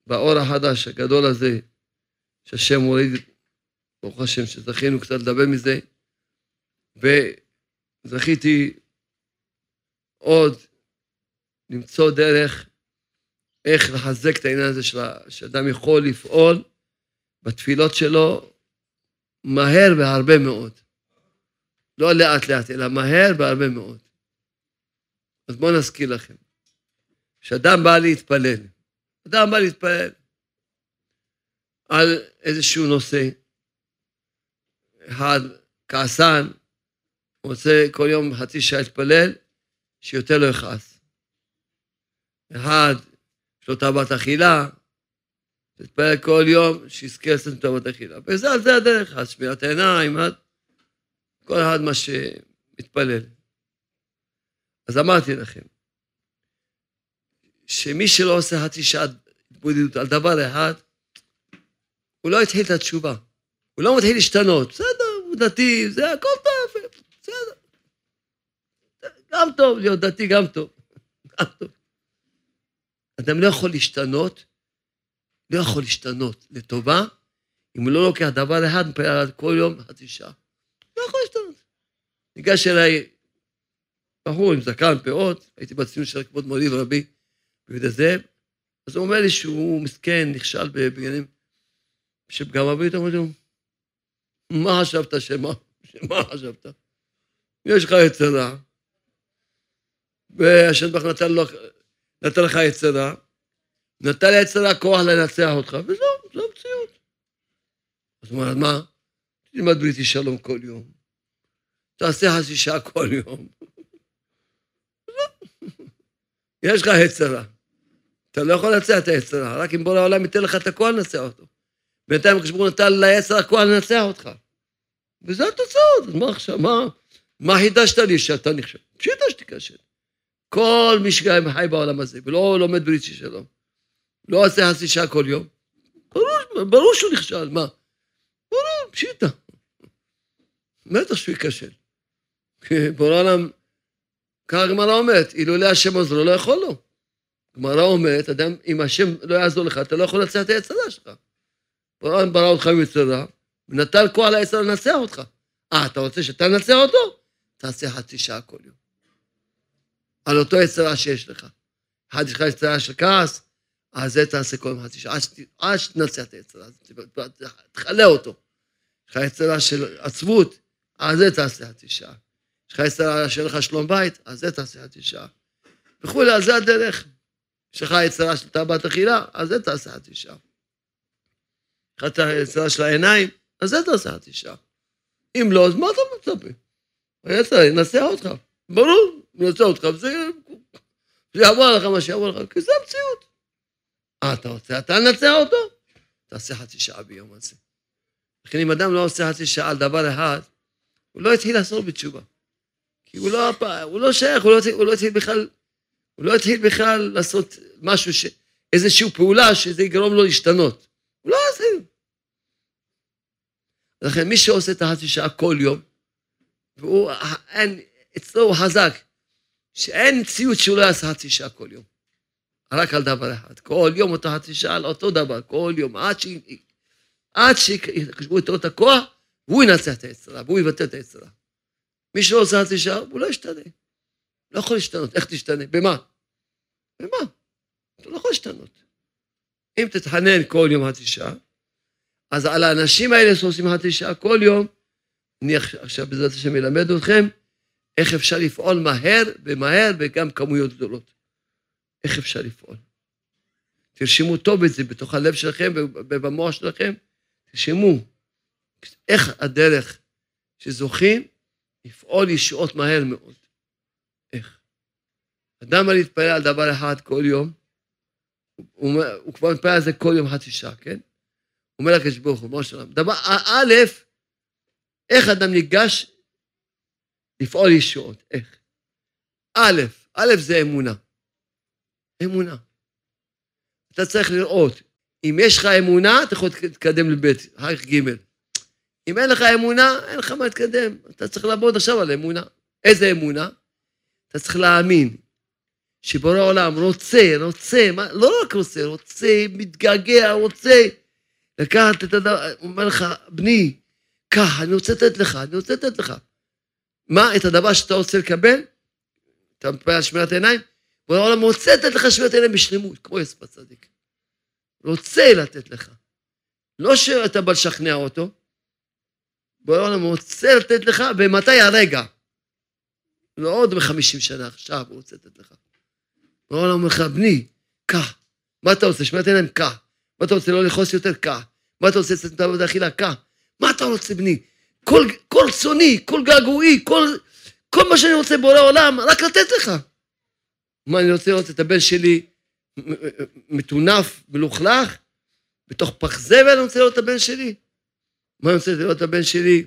באור החדש הגדול הזה, שהשם מוריד, ברוך השם, שזכינו קצת לדבר מזה, וזכיתי עוד למצוא דרך איך לחזק את העניין הזה של שאדם יכול לפעול בתפילות שלו מהר והרבה מאוד. לא לאט לאט, אלא מהר והרבה מאוד. אז בואו נזכיר לכם. כשאדם בא להתפלל, אדם בא להתפלל על איזשהו נושא, אחד כעסן, רוצה כל יום חצי שעה להתפלל, שיותר לא יכעס. אחד, יש לו תאוות אכילה, להתפלל כל יום, שיזכה לעשות תאוות אכילה. וזה הדרך, אז שמירת העיניים, כל אחד מה שמתפלל. אז אמרתי לכם, שמי שלא עושה חצי שעת התבודדות על דבר אחד, הוא לא התחיל את התשובה. הוא לא מתחיל להשתנות. בסדר, הוא דתי, זה הכל טוב, בסדר. גם טוב, להיות דתי גם טוב. גם טוב. אדם לא יכול להשתנות, לא יכול להשתנות לטובה, אם הוא לא לוקח דבר אחד, כל יום חצי שעה. לא יכול להשתנות. ניגש אליי בחור עם זקן, פאות, הייתי בציון של כבוד מורי ורבי ביהודה זאב, אז הוא אומר לי שהוא מסכן, נכשל בבניינים, שפגם אבי אמרתי לו, מה חשבת שמה? שמה חשבת? יש לך יצרה, והשם ברוך נתן, לו, נתן לך יצרה, נתן ליצרה כוח לנצח אותך, וזהו, זו המציאות. אז אומר, מה? תלמד בריתי שלום כל יום. תעשה חצי שעה כל יום. יש לך יצרה. אתה לא יכול לנצח את היצרה, רק אם בורא העולם ייתן לך את הכוח לנצח אותו. בינתיים הקדוש ברוך הוא נתן ליצר הכוח לנצח אותך. וזה התוצאות, אז מה עכשיו, מה, מה חידשת לי שאתה נכשל? פשיטה שתיכשל. כל מי שגם חי בעולם הזה, ולא לומד ברית של שלום, לא עושה חצי שעה כל יום, ברור, ברור שהוא נכשל, מה? ברור, פשיטה. בטח שהוא ייכשל. בורא העולם, ככה הגמרא אומרת, אילולא השם עוזרו לא יכול לו. גמרא אומרת, אדם, אם השם לא יעזור לך, אתה לא יכול לנצח את היצרה שלך. בורא העולם ברא אותך עם יצרה, ונתן כוח ליצרה לנצח אותך. אה, אתה רוצה שאתה ננצח אותו? תעשה חצי שעה כל יום. על אותו יצרה שיש לך. אחד יש לך יצרה של כעס, אז זה תעשה כל יום חצי שעה, עד שתנצח את היצרה, תכלה אותו. יש לך יצרה של עצבות, אז זה תעשה חצי שעה. יש לך יצרה שאין לך שלום בית, אז זה תעשה חצי שעה. וכולי, אז זה הדרך. יש לך יצרה של טבעת אכילה, אז זה תעשה חצי שעה. יש לך יצרה של העיניים, אז זה תעשה חצי שעה. אם לא, אז מה אתה מצפה? היצר ינצח אותך. ברור, ינצח אותך, וזה יעבור לך מה שיעבור לך, כי זה המציאות. אה, אתה רוצה, אתה נצח אותו? תעשה חצי שעה ביום הזה. לכן אם אדם לא עושה חצי שעה על דבר אחד, הוא לא יתחיל לעשות בתשובה. כי הוא לא, הוא לא שייך, הוא לא, הוא לא התחיל בכלל, הוא לא התחיל בכלל לעשות משהו, ש, איזושהי פעולה שזה יגרום לו להשתנות. הוא לא יתחיל. לכן מי שעושה את החצי שעה כל יום, והוא, אין, אצלו הוא חזק, שאין מציאות שהוא לא יעשה חצי שעה כל יום. רק על דבר אחד. כל יום אותו חצי שעה על אותו דבר, כל יום, עד ש... עד שיקשבו את הכוח, והוא ינצח את היצרה, והוא יבטל את היצרה. מי שלא עושה חצי שעה, הוא לא ישתנה. לא יכול להשתנות. איך תשתנה? במה? במה? אתה לא יכול להשתנות. אם תתחנן כל יום חצי שעה, אז על האנשים האלה שעושים חצי שעה כל יום, אני עכשיו בעזרת השם אלמד אתכם איך אפשר לפעול מהר ומהר וגם כמויות גדולות. איך אפשר לפעול. תרשמו טוב את זה בתוך הלב שלכם ובמוח שלכם, תרשמו איך הדרך שזוכים לפעול ישועות מהר מאוד. איך? אדם על להתפלל על דבר אחד כל יום, הוא, הוא כבר מתפלל על זה כל יום חצי שעה, כן? הוא אומר לקדוש ברוך הוא. דבר, א', איך אדם ניגש לפעול ישועות? איך? א', א' זה אמונה. אמונה. אתה צריך לראות, אם יש לך אמונה, אתה יכול להתקדם לבית, אחר כך ג'. אם אין לך אמונה, אין לך מה להתקדם. אתה צריך לעבוד עכשיו על אמונה. איזה אמונה? אתה צריך להאמין שבורא העולם רוצה, רוצה, מה, לא רק רוצה, רוצה, מתגעגע, רוצה לקחת את הדבר, הוא אומר לך, בני, קח, אני רוצה לתת לך, אני רוצה לתת לך. מה, את הדבר שאתה רוצה לקבל? אתה מתפלל על שמירת עיניים? בורא העולם רוצה לתת לך שמירת עיניים בשלמות, כמו יספת צדיק. רוצה לתת לך. לא שאתה בא לשכנע אותו, בורא העולם רוצה לתת לך, ומתי הרגע? לא עוד בחמישים שנה, עכשיו הוא רוצה לתת לך. בורא העולם אומר לך, בני, קח. מה אתה רוצה? שמירת עיניים, קח. מה אתה רוצה? לא לכעוס יותר? קח. מה אתה רוצה? לצאת מעבודה אכילה? קח. מה אתה רוצה, בני? כל, כל צוני, כל געגועי, כל, כל מה שאני רוצה בורא עולם, רק לתת לך. מה, אני רוצה לראות את הבן שלי מטונף, מלוכלך, בתוך פח זבל אני רוצה לראות את הבן שלי? מה אני רוצה לראות את הבן שלי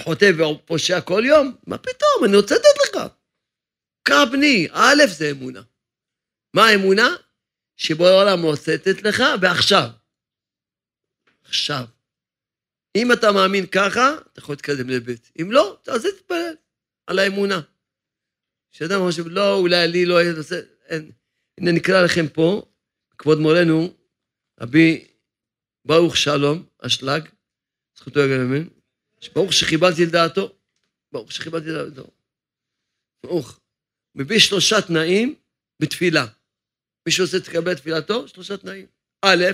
חוטא ופושע כל יום? מה פתאום, אני רוצה לתת לך. קח בני, א' זה אמונה. מה האמונה? שבורא העולם רוצה לתת לך, ועכשיו. עכשיו. אם אתה מאמין ככה, אתה יכול להתקדם לבית. אם לא, אז תתפלל על האמונה. שאדם חושב, לא, אולי לי לא אין. הנה נקרא לכם פה, כבוד מורנו, רבי ברוך שלום, אשלג, זכותו יגן אמן, ברוך שכיבדתי לדעתו, ברוך שכיבדתי לדעתו. ברוך. מביא שלושה תנאים בתפילה. מי שרוצה לקבל את תפילתו, שלושה תנאים. א',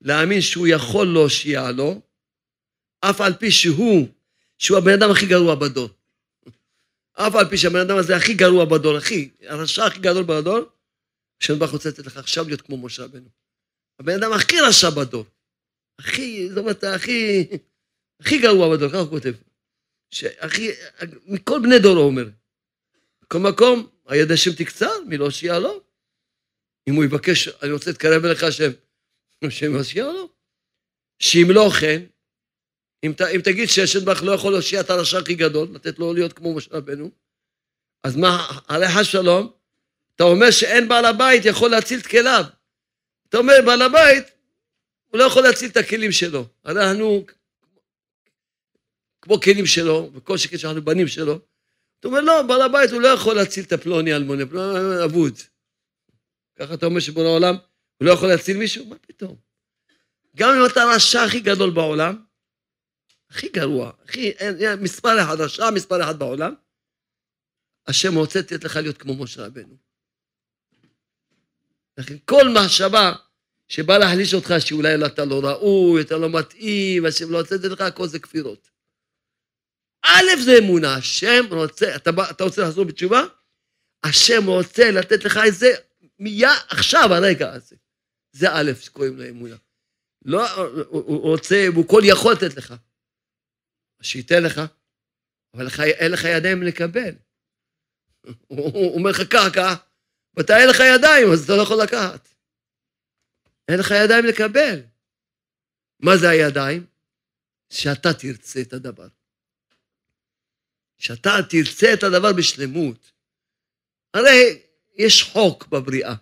להאמין שהוא יכול להושיע לו, אף על פי שהוא, שהוא הבן אדם הכי גרוע בדור. אף על פי שהבן אדם הזה הכי גרוע בדור, הכי, הרשע הכי גדול בדור, השם ברוך רוצה לתת לך עכשיו להיות כמו משה רבנו. הבן אדם הכי רשע בדור. הכי, זאת אומרת, הכי, הכי גרוע בדור, ככה הוא כותב. שהכי, מכל בני דורו אומר. בכל מקום, היד השם תקצר, מי לא הושיע לו. אם הוא יבקש, אני רוצה להתקרב אליך השם, השם יושיע לו. שאם לא כן, אם, ת, אם תגיד שהשם ברך לא יכול להושיע את הרשע הכי גדול, לתת לו להיות כמו משה רבנו, אז מה, חס שלום, אתה אומר שאין בעל הבית יכול להציל את כליו. אתה אומר, בעל הבית, הוא לא יכול להציל את הכלים שלו. אנחנו כמו כלים שלו, וכל שכן שאנחנו בנים שלו. אתה אומר, לא, בעל הבית הוא לא יכול להציל את הפלוני אלמוני, פלוני אבוד. ככה אתה אומר שבכל העולם הוא לא יכול להציל מישהו? מה פתאום? גם אם אתה הרשע הכי גדול בעולם, הכי גרוע, הכי, מספר אחד, רשע מספר אחד בעולם, השם רוצה לתת לך להיות כמו משה רבנו. לכן כל מחשבה שבא להחליש אותך, שאולי אתה לא ראוי, אתה לא מתאים, השם לא רוצה לתת לך, הכל זה כפירות. א' זה אמונה, השם רוצה, אתה, אתה רוצה לחזור בתשובה? השם רוצה לתת לך את זה מיד, עכשיו, הרגע הזה. זה א' שקוראים לו אמונה. לא, הוא רוצה, הוא כל יכול לתת לך. שייתן לך, אבל לך, אין לך ידיים לקבל. הוא אומר לך קרקע, ואתה אין לך ידיים, אז אתה לא יכול לקחת. אין לך ידיים לקבל. מה זה הידיים? שאתה תרצה את הדבר. שאתה תרצה את הדבר בשלמות. הרי יש חוק בבריאה,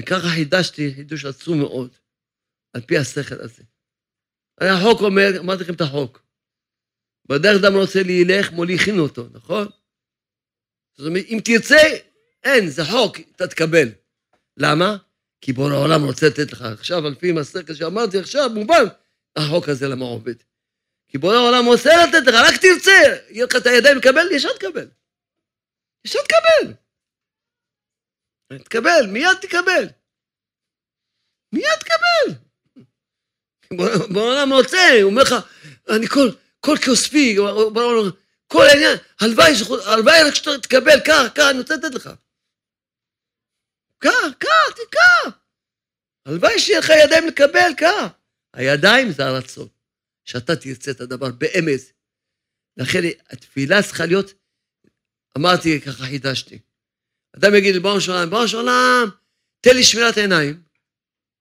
וככה חידשתי חידוש עצום מאוד, על פי השכל הזה. הרי החוק אומר, אמרתי לכם את החוק, בדרך אדם רוצה להילך, מוליכים אותו, נכון? זאת אומרת, אם תרצה, אין, זה חוק, אתה תקבל. למה? כי בורא העולם רוצה לתת לך. עכשיו, על פי מסכת שאמרתי עכשיו, מובן, החוק הזה למה עובד. כי בורא העולם רוצה לתת לך, רק תרצה, יהיה לך את הידיים לקבל, ישר תקבל. ישר תקבל. תקבל, מיד תקבל. מיד תקבל. בורא העולם רוצה, הוא אומר לך, אני כל, כל כוספי, כל העניין, הלוואי, הלוואי רק שאתה תקבל, קח, קח, אני רוצה לתת לך. קח, קח, תקח. הלוואי שיהיה לך ידיים לקבל, קח. הידיים זה הרצון, שאתה תרצה את הדבר באמת. לכן התפילה צריכה להיות, אמרתי, ככה חידשתי. אדם יגיד לבראנו של עולם, בראנו של עולם, תן לי שמירת עיניים.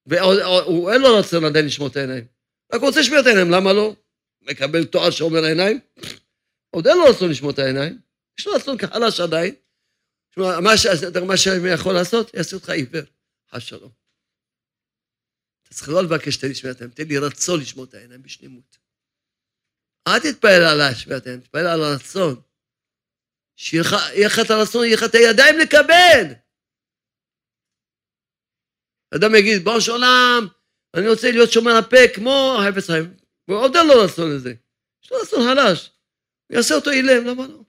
ואין לו רצון עדיין לשמור את העיניים. רק רוצה שמירת עיניים, למה לא? מקבל תואר שאומר העיניים, עוד אין לו לשמור את העיניים, יש לו רצון כחלש עדיין. מה, מה שאני יכול לעשות, יעשה אותך עיוור, חס שלום. אתה צריך לא לבקש תן לי שמירת העיניים, תן לי רצון לשמור את העיניים בשלמות. אל תתפעל על השמירת העיניים, תתפעל על הרצון. שיהיה לך את הרצון, יהיה לך את הידיים לקבל. אדם יגיד, בראש עולם, אני רוצה להיות שומר הפה כמו החפץ חיים. ועוד אין לו רצון לזה. יש לו רצון חלש. יעשה אותו אילם, למה לא?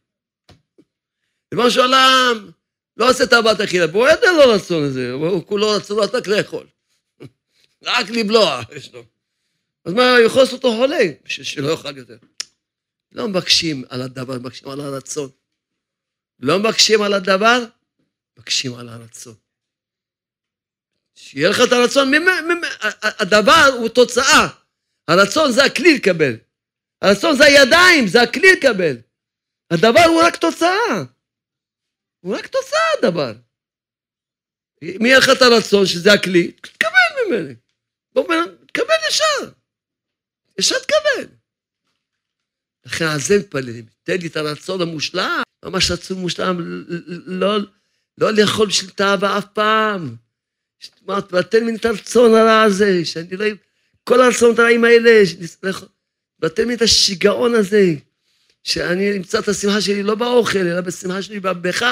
ריבונו של עולם, לא עושה תאוות אכילה, והוא יודע לא רצון הזה, הוא כולו רצון רק לאכול. רק לבלוע יש לו. אז מה, הוא יכול לעשות אותו חולה, שלא יאכל יותר. לא מבקשים על הדבר, מבקשים על הרצון. לא מבקשים על הדבר, מבקשים על הרצון. שיהיה לך את הרצון, הדבר הוא תוצאה. הרצון זה הכלי לקבל. הרצון זה הידיים, זה הכלי לקבל. הדבר הוא רק תוצאה. הוא רק תוצאה הדבר. אם יהיה לך את הרצון שזה הכלי, תקבל ממני. תקבל ישר. ישר תקבל. לכן על זה מתפללים. תן לי את הרצון המושלם, ממש רצון מושלם, לא, לא לאכול בשביל תאווה אף פעם. תן לי את הרצון הרע הזה, שאני לא... כל הרצונות הרעים האלה, ותן לי את השיגעון הזה, שאני אמצא את השמחה שלי לא באוכל, אלא בשמחה שלי בך.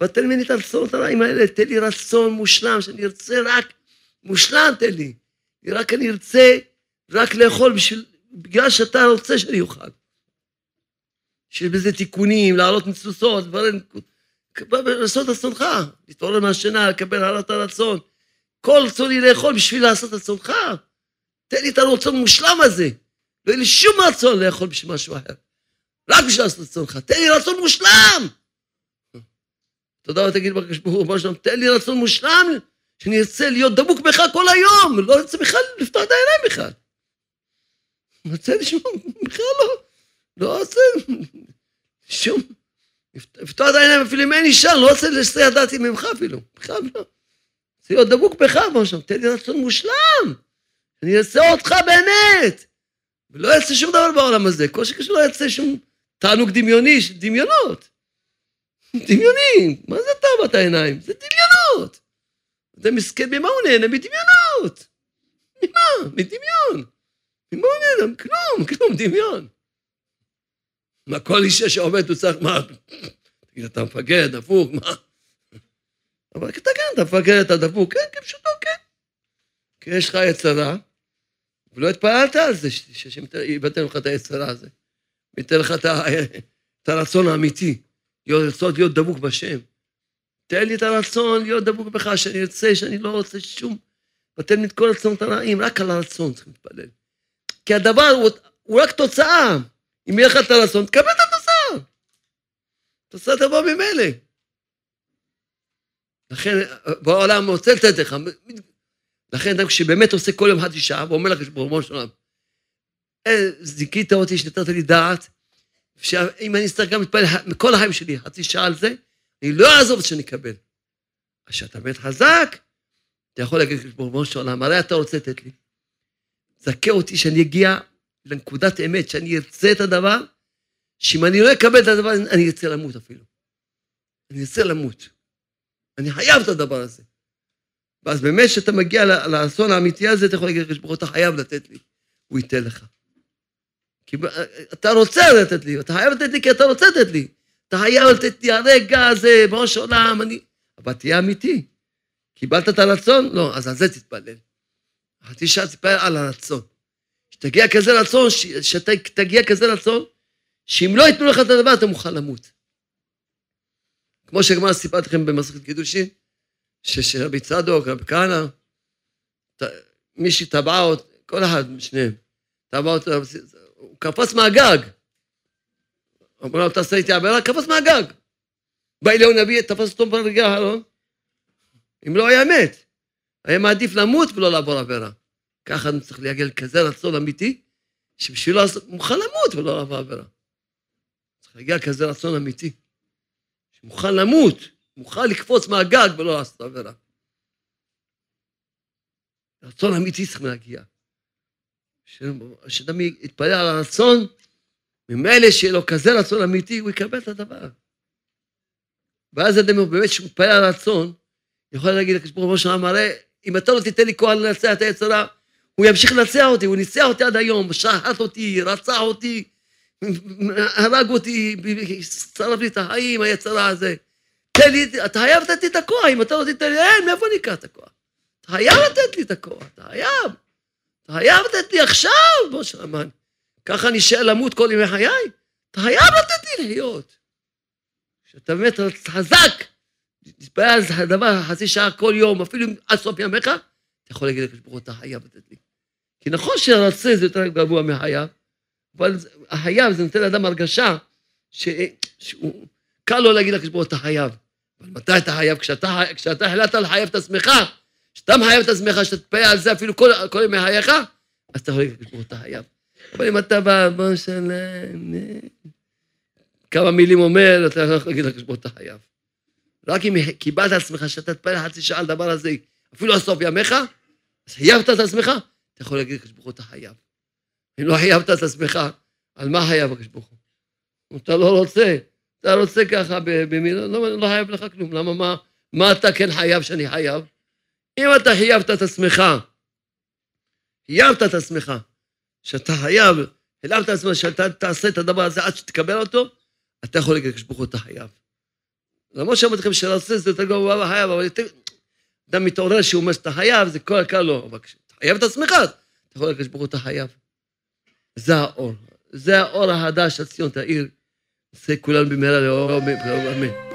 ותן לי את הרצונות הרעים האלה, תן לי רצון מושלם, שאני ארצה רק מושלם, תן לי. רק אני ארצה רק לאכול בשביל, בגלל שאתה רוצה שאני אוכל. שיש בזה תיקונים, לעלות מצוסות, דברים, לעשות רצונך, להתעורר מהשינה, לקבל הערת הרצון. כל רצוני לאכול בשביל לעשות רצונך. תן לי את הרצון המושלם הזה. לא יהיה לי שום רצון לאכול בשביל משהו אחר. רק בשביל לעשות רצונך. תן לי רצון מושלם! תודה רבה, תגיד בקדוש ברוך הוא, תן לי רצון מושלם, שאני ארצה להיות דבוק בך כל היום, לא ארצה בכלל לפתוח את העיניים בכלל. אני רוצה לשמוע, בכלל לא, לא רוצה שום, לפתוח את העיניים אפילו אם אין אישה, לא רוצה לסייע דעתי ממך אפילו, בכלל לא. רוצה להיות דבוק בך, משהו, תן לי רצון מושלם, אני אעשה אותך באמת. ולא יעשה שום דבר בעולם הזה, כל שקשור לא יעשה שום תענוג דמיוני, דמיונות. דמיונים, מה זה תאוות העיניים? זה דמיונות. זה מסכן, ממה הוא נהנה? מדמיונות. ממה? מדמיון. ממה הוא נהנה? כלום, כלום, דמיון. מה, כל אישה שעומד הוא צריך, מה? תגיד, אתה מפגר, דפוק, מה? אבל אתה כן, אתה מפגר, אתה דפוק, כן, כפשוטו, כן. כי יש לך יצרה, ולא התפעלת על זה, שהשם יבטל לך את היצרה הזה. וייתן לך את הרצון האמיתי. לרצות להיות דבוק בשם. תן לי את הרצון להיות דבוק בך, שאני ארצה, שאני לא רוצה שום... ותן לי את כל הרצונות הרעים, רק על הרצון צריכים להתפלל. כי הדבר הוא, הוא רק תוצאה. אם יהיה לך את הרצון, תקבל את התוצאה. התוצאה תבוא ממילא. לכן, בעולם רוצה לתת לך. לכן, אדם שבאמת עושה כל יום חצי שעה, ואומר לך, ברומו של עולם, אה, זיכית אותי שנתת לי דעת, שאם אני אצטרך גם להתפלל מכל החיים שלי חצי שעה על זה, אני לא אעזוב את שאני אקבל. אז כשאתה באמת חזק, אתה יכול להגיד, בורבון של עולם, הרי אתה רוצה לתת לי. זכה אותי שאני אגיע לנקודת אמת, שאני ארצה את הדבר, שאם אני לא אקבל את הדבר, אני ארצה למות אפילו. אני ארצה למות. אני חייב את הדבר הזה. ואז באמת כשאתה מגיע לאסון האמיתי הזה, אתה יכול להגיד, ברוך אתה חייב לתת לי, הוא ייתן לך. כי אתה רוצה לתת לי, אתה חייב לתת לי כי אתה רוצה לתת לי. אתה חייב לתת לי הרגע הזה, בראש העולם, אני... אבל תהיה אמיתי. קיבלת את הרצון? לא, אז על זה תתפלל. חצי שעה תתפלל על הרצון. שתגיע כזה רצון, שאתה תגיע כזה רצון, שאם לא ייתנו לך את הדבר, אתה מוכן למות. כמו שגמר סיפרתי לכם במסכת קידושין, שרבי צדוק, רבי כהנא, מישהי טבעה אותו, כל אחד משניהם, טבעה אותו, הוא קפץ מהגג. אמר לו, תעשה איתי עבירה, קפץ מהגג. בא אליהו נביא, תפס אותו ברגע האחרון. אם לא היה מת, היה מעדיף למות ולא לעבור עבירה. ככה אני צריך להגיע לכזה רצון אמיתי, שבשבילו מוכן למות ולא לעבור עבירה. צריך להגיע לכזה רצון אמיתי, שמוכן למות, מוכן לקפוץ מהגג ולא לעשות עבירה. רצון אמיתי צריך להגיע. שאדם יתפלל על הרצון, ממילא שיהיה לו כזה רצון אמיתי, הוא יקבל את הדבר. ואז אדם באמת, כשהוא מתפלל על הרצון, יכול להגיד לקדוש ברוך הוא הרי אם אתה לא תיתן לי כוח לנצח את היצרה, הוא ימשיך לנצח אותי, הוא ניצח אותי עד היום, שחט אותי, רצח אותי, הרג אותי, שרף לי את החיים, היצרה הזה. תן לי, אתה חייב לתת לי את הכוח, אם אתה לא תיתן לי, אין, מאיפה אני אקח את הכוח? אתה חייב לתת לי את הכוח, אתה חייב. אתה חייב לתת לי עכשיו, בוא שמן. ככה אני אשאר למות כל ימי חיי? אתה חייב לתת לי להיות. כשאתה באמת חזק תתפלל על הדבר חצי שעה כל יום, אפילו עד סוף ימיך, אתה יכול להגיד לקדוש ברוך הוא, אתה חייב לתת לי. כי נכון שרצה זה יותר גבוה מחייב, אבל החייב זה נותן לאדם הרגשה ש... שהוא... קל לו להגיד לקדוש ברוך הוא, אתה חייב. אבל מתי אתה חייב? כשאתה, כשאתה החלטת לחייב את עצמך, כשאתה מחייב את עצמך, שאתה תתפלל על זה אפילו כל, כל ימי חייך, אז אתה יכול להגיד לקדוש ברוך הוא, אתה חייב. אבל אם אתה בא, בוא שלם, כמה מילים אומר, אתה יכול להגיד לקדוש ברוך הוא, אתה חייב. רק אם קיבלת עצמך שאתה תתפלל חצי שעה על דבר הזה, אפילו עד סוף ימיך, אז חייבת את עצמך, אתה יכול להגיד לקדוש ברוך הוא, אתה חייב. אם לא חייבת את עצמך, על מה חייב הוא? אתה לא רוצה, אתה רוצה ככה במילה, לא, לא חייב לך כלום. למה, מה, מה אתה כן חייב שאני חייב? אם אתה חייבת את עצמך, חייבת את עצמך, שאתה חייב, חייבת את עצמך שאתה תעשה את הדבר הזה עד שתקבל אותו, אתה יכול להגיד לקדוש ברוך הוא, אתה חייב. למרות שאמרתי לכם שרוצה זה יותר גרוע חייב, אבל יותר... אדם מתעורר שהוא אומר שאתה חייב, זה כל הקל לא. אבל כשאתה חייב את עצמך, אתה יכול לקדוש ברוך הוא, אתה חייב. זה האור. זה האור החדש, הציון תאיר. נעשה כולנו במהרה לאור, אמן.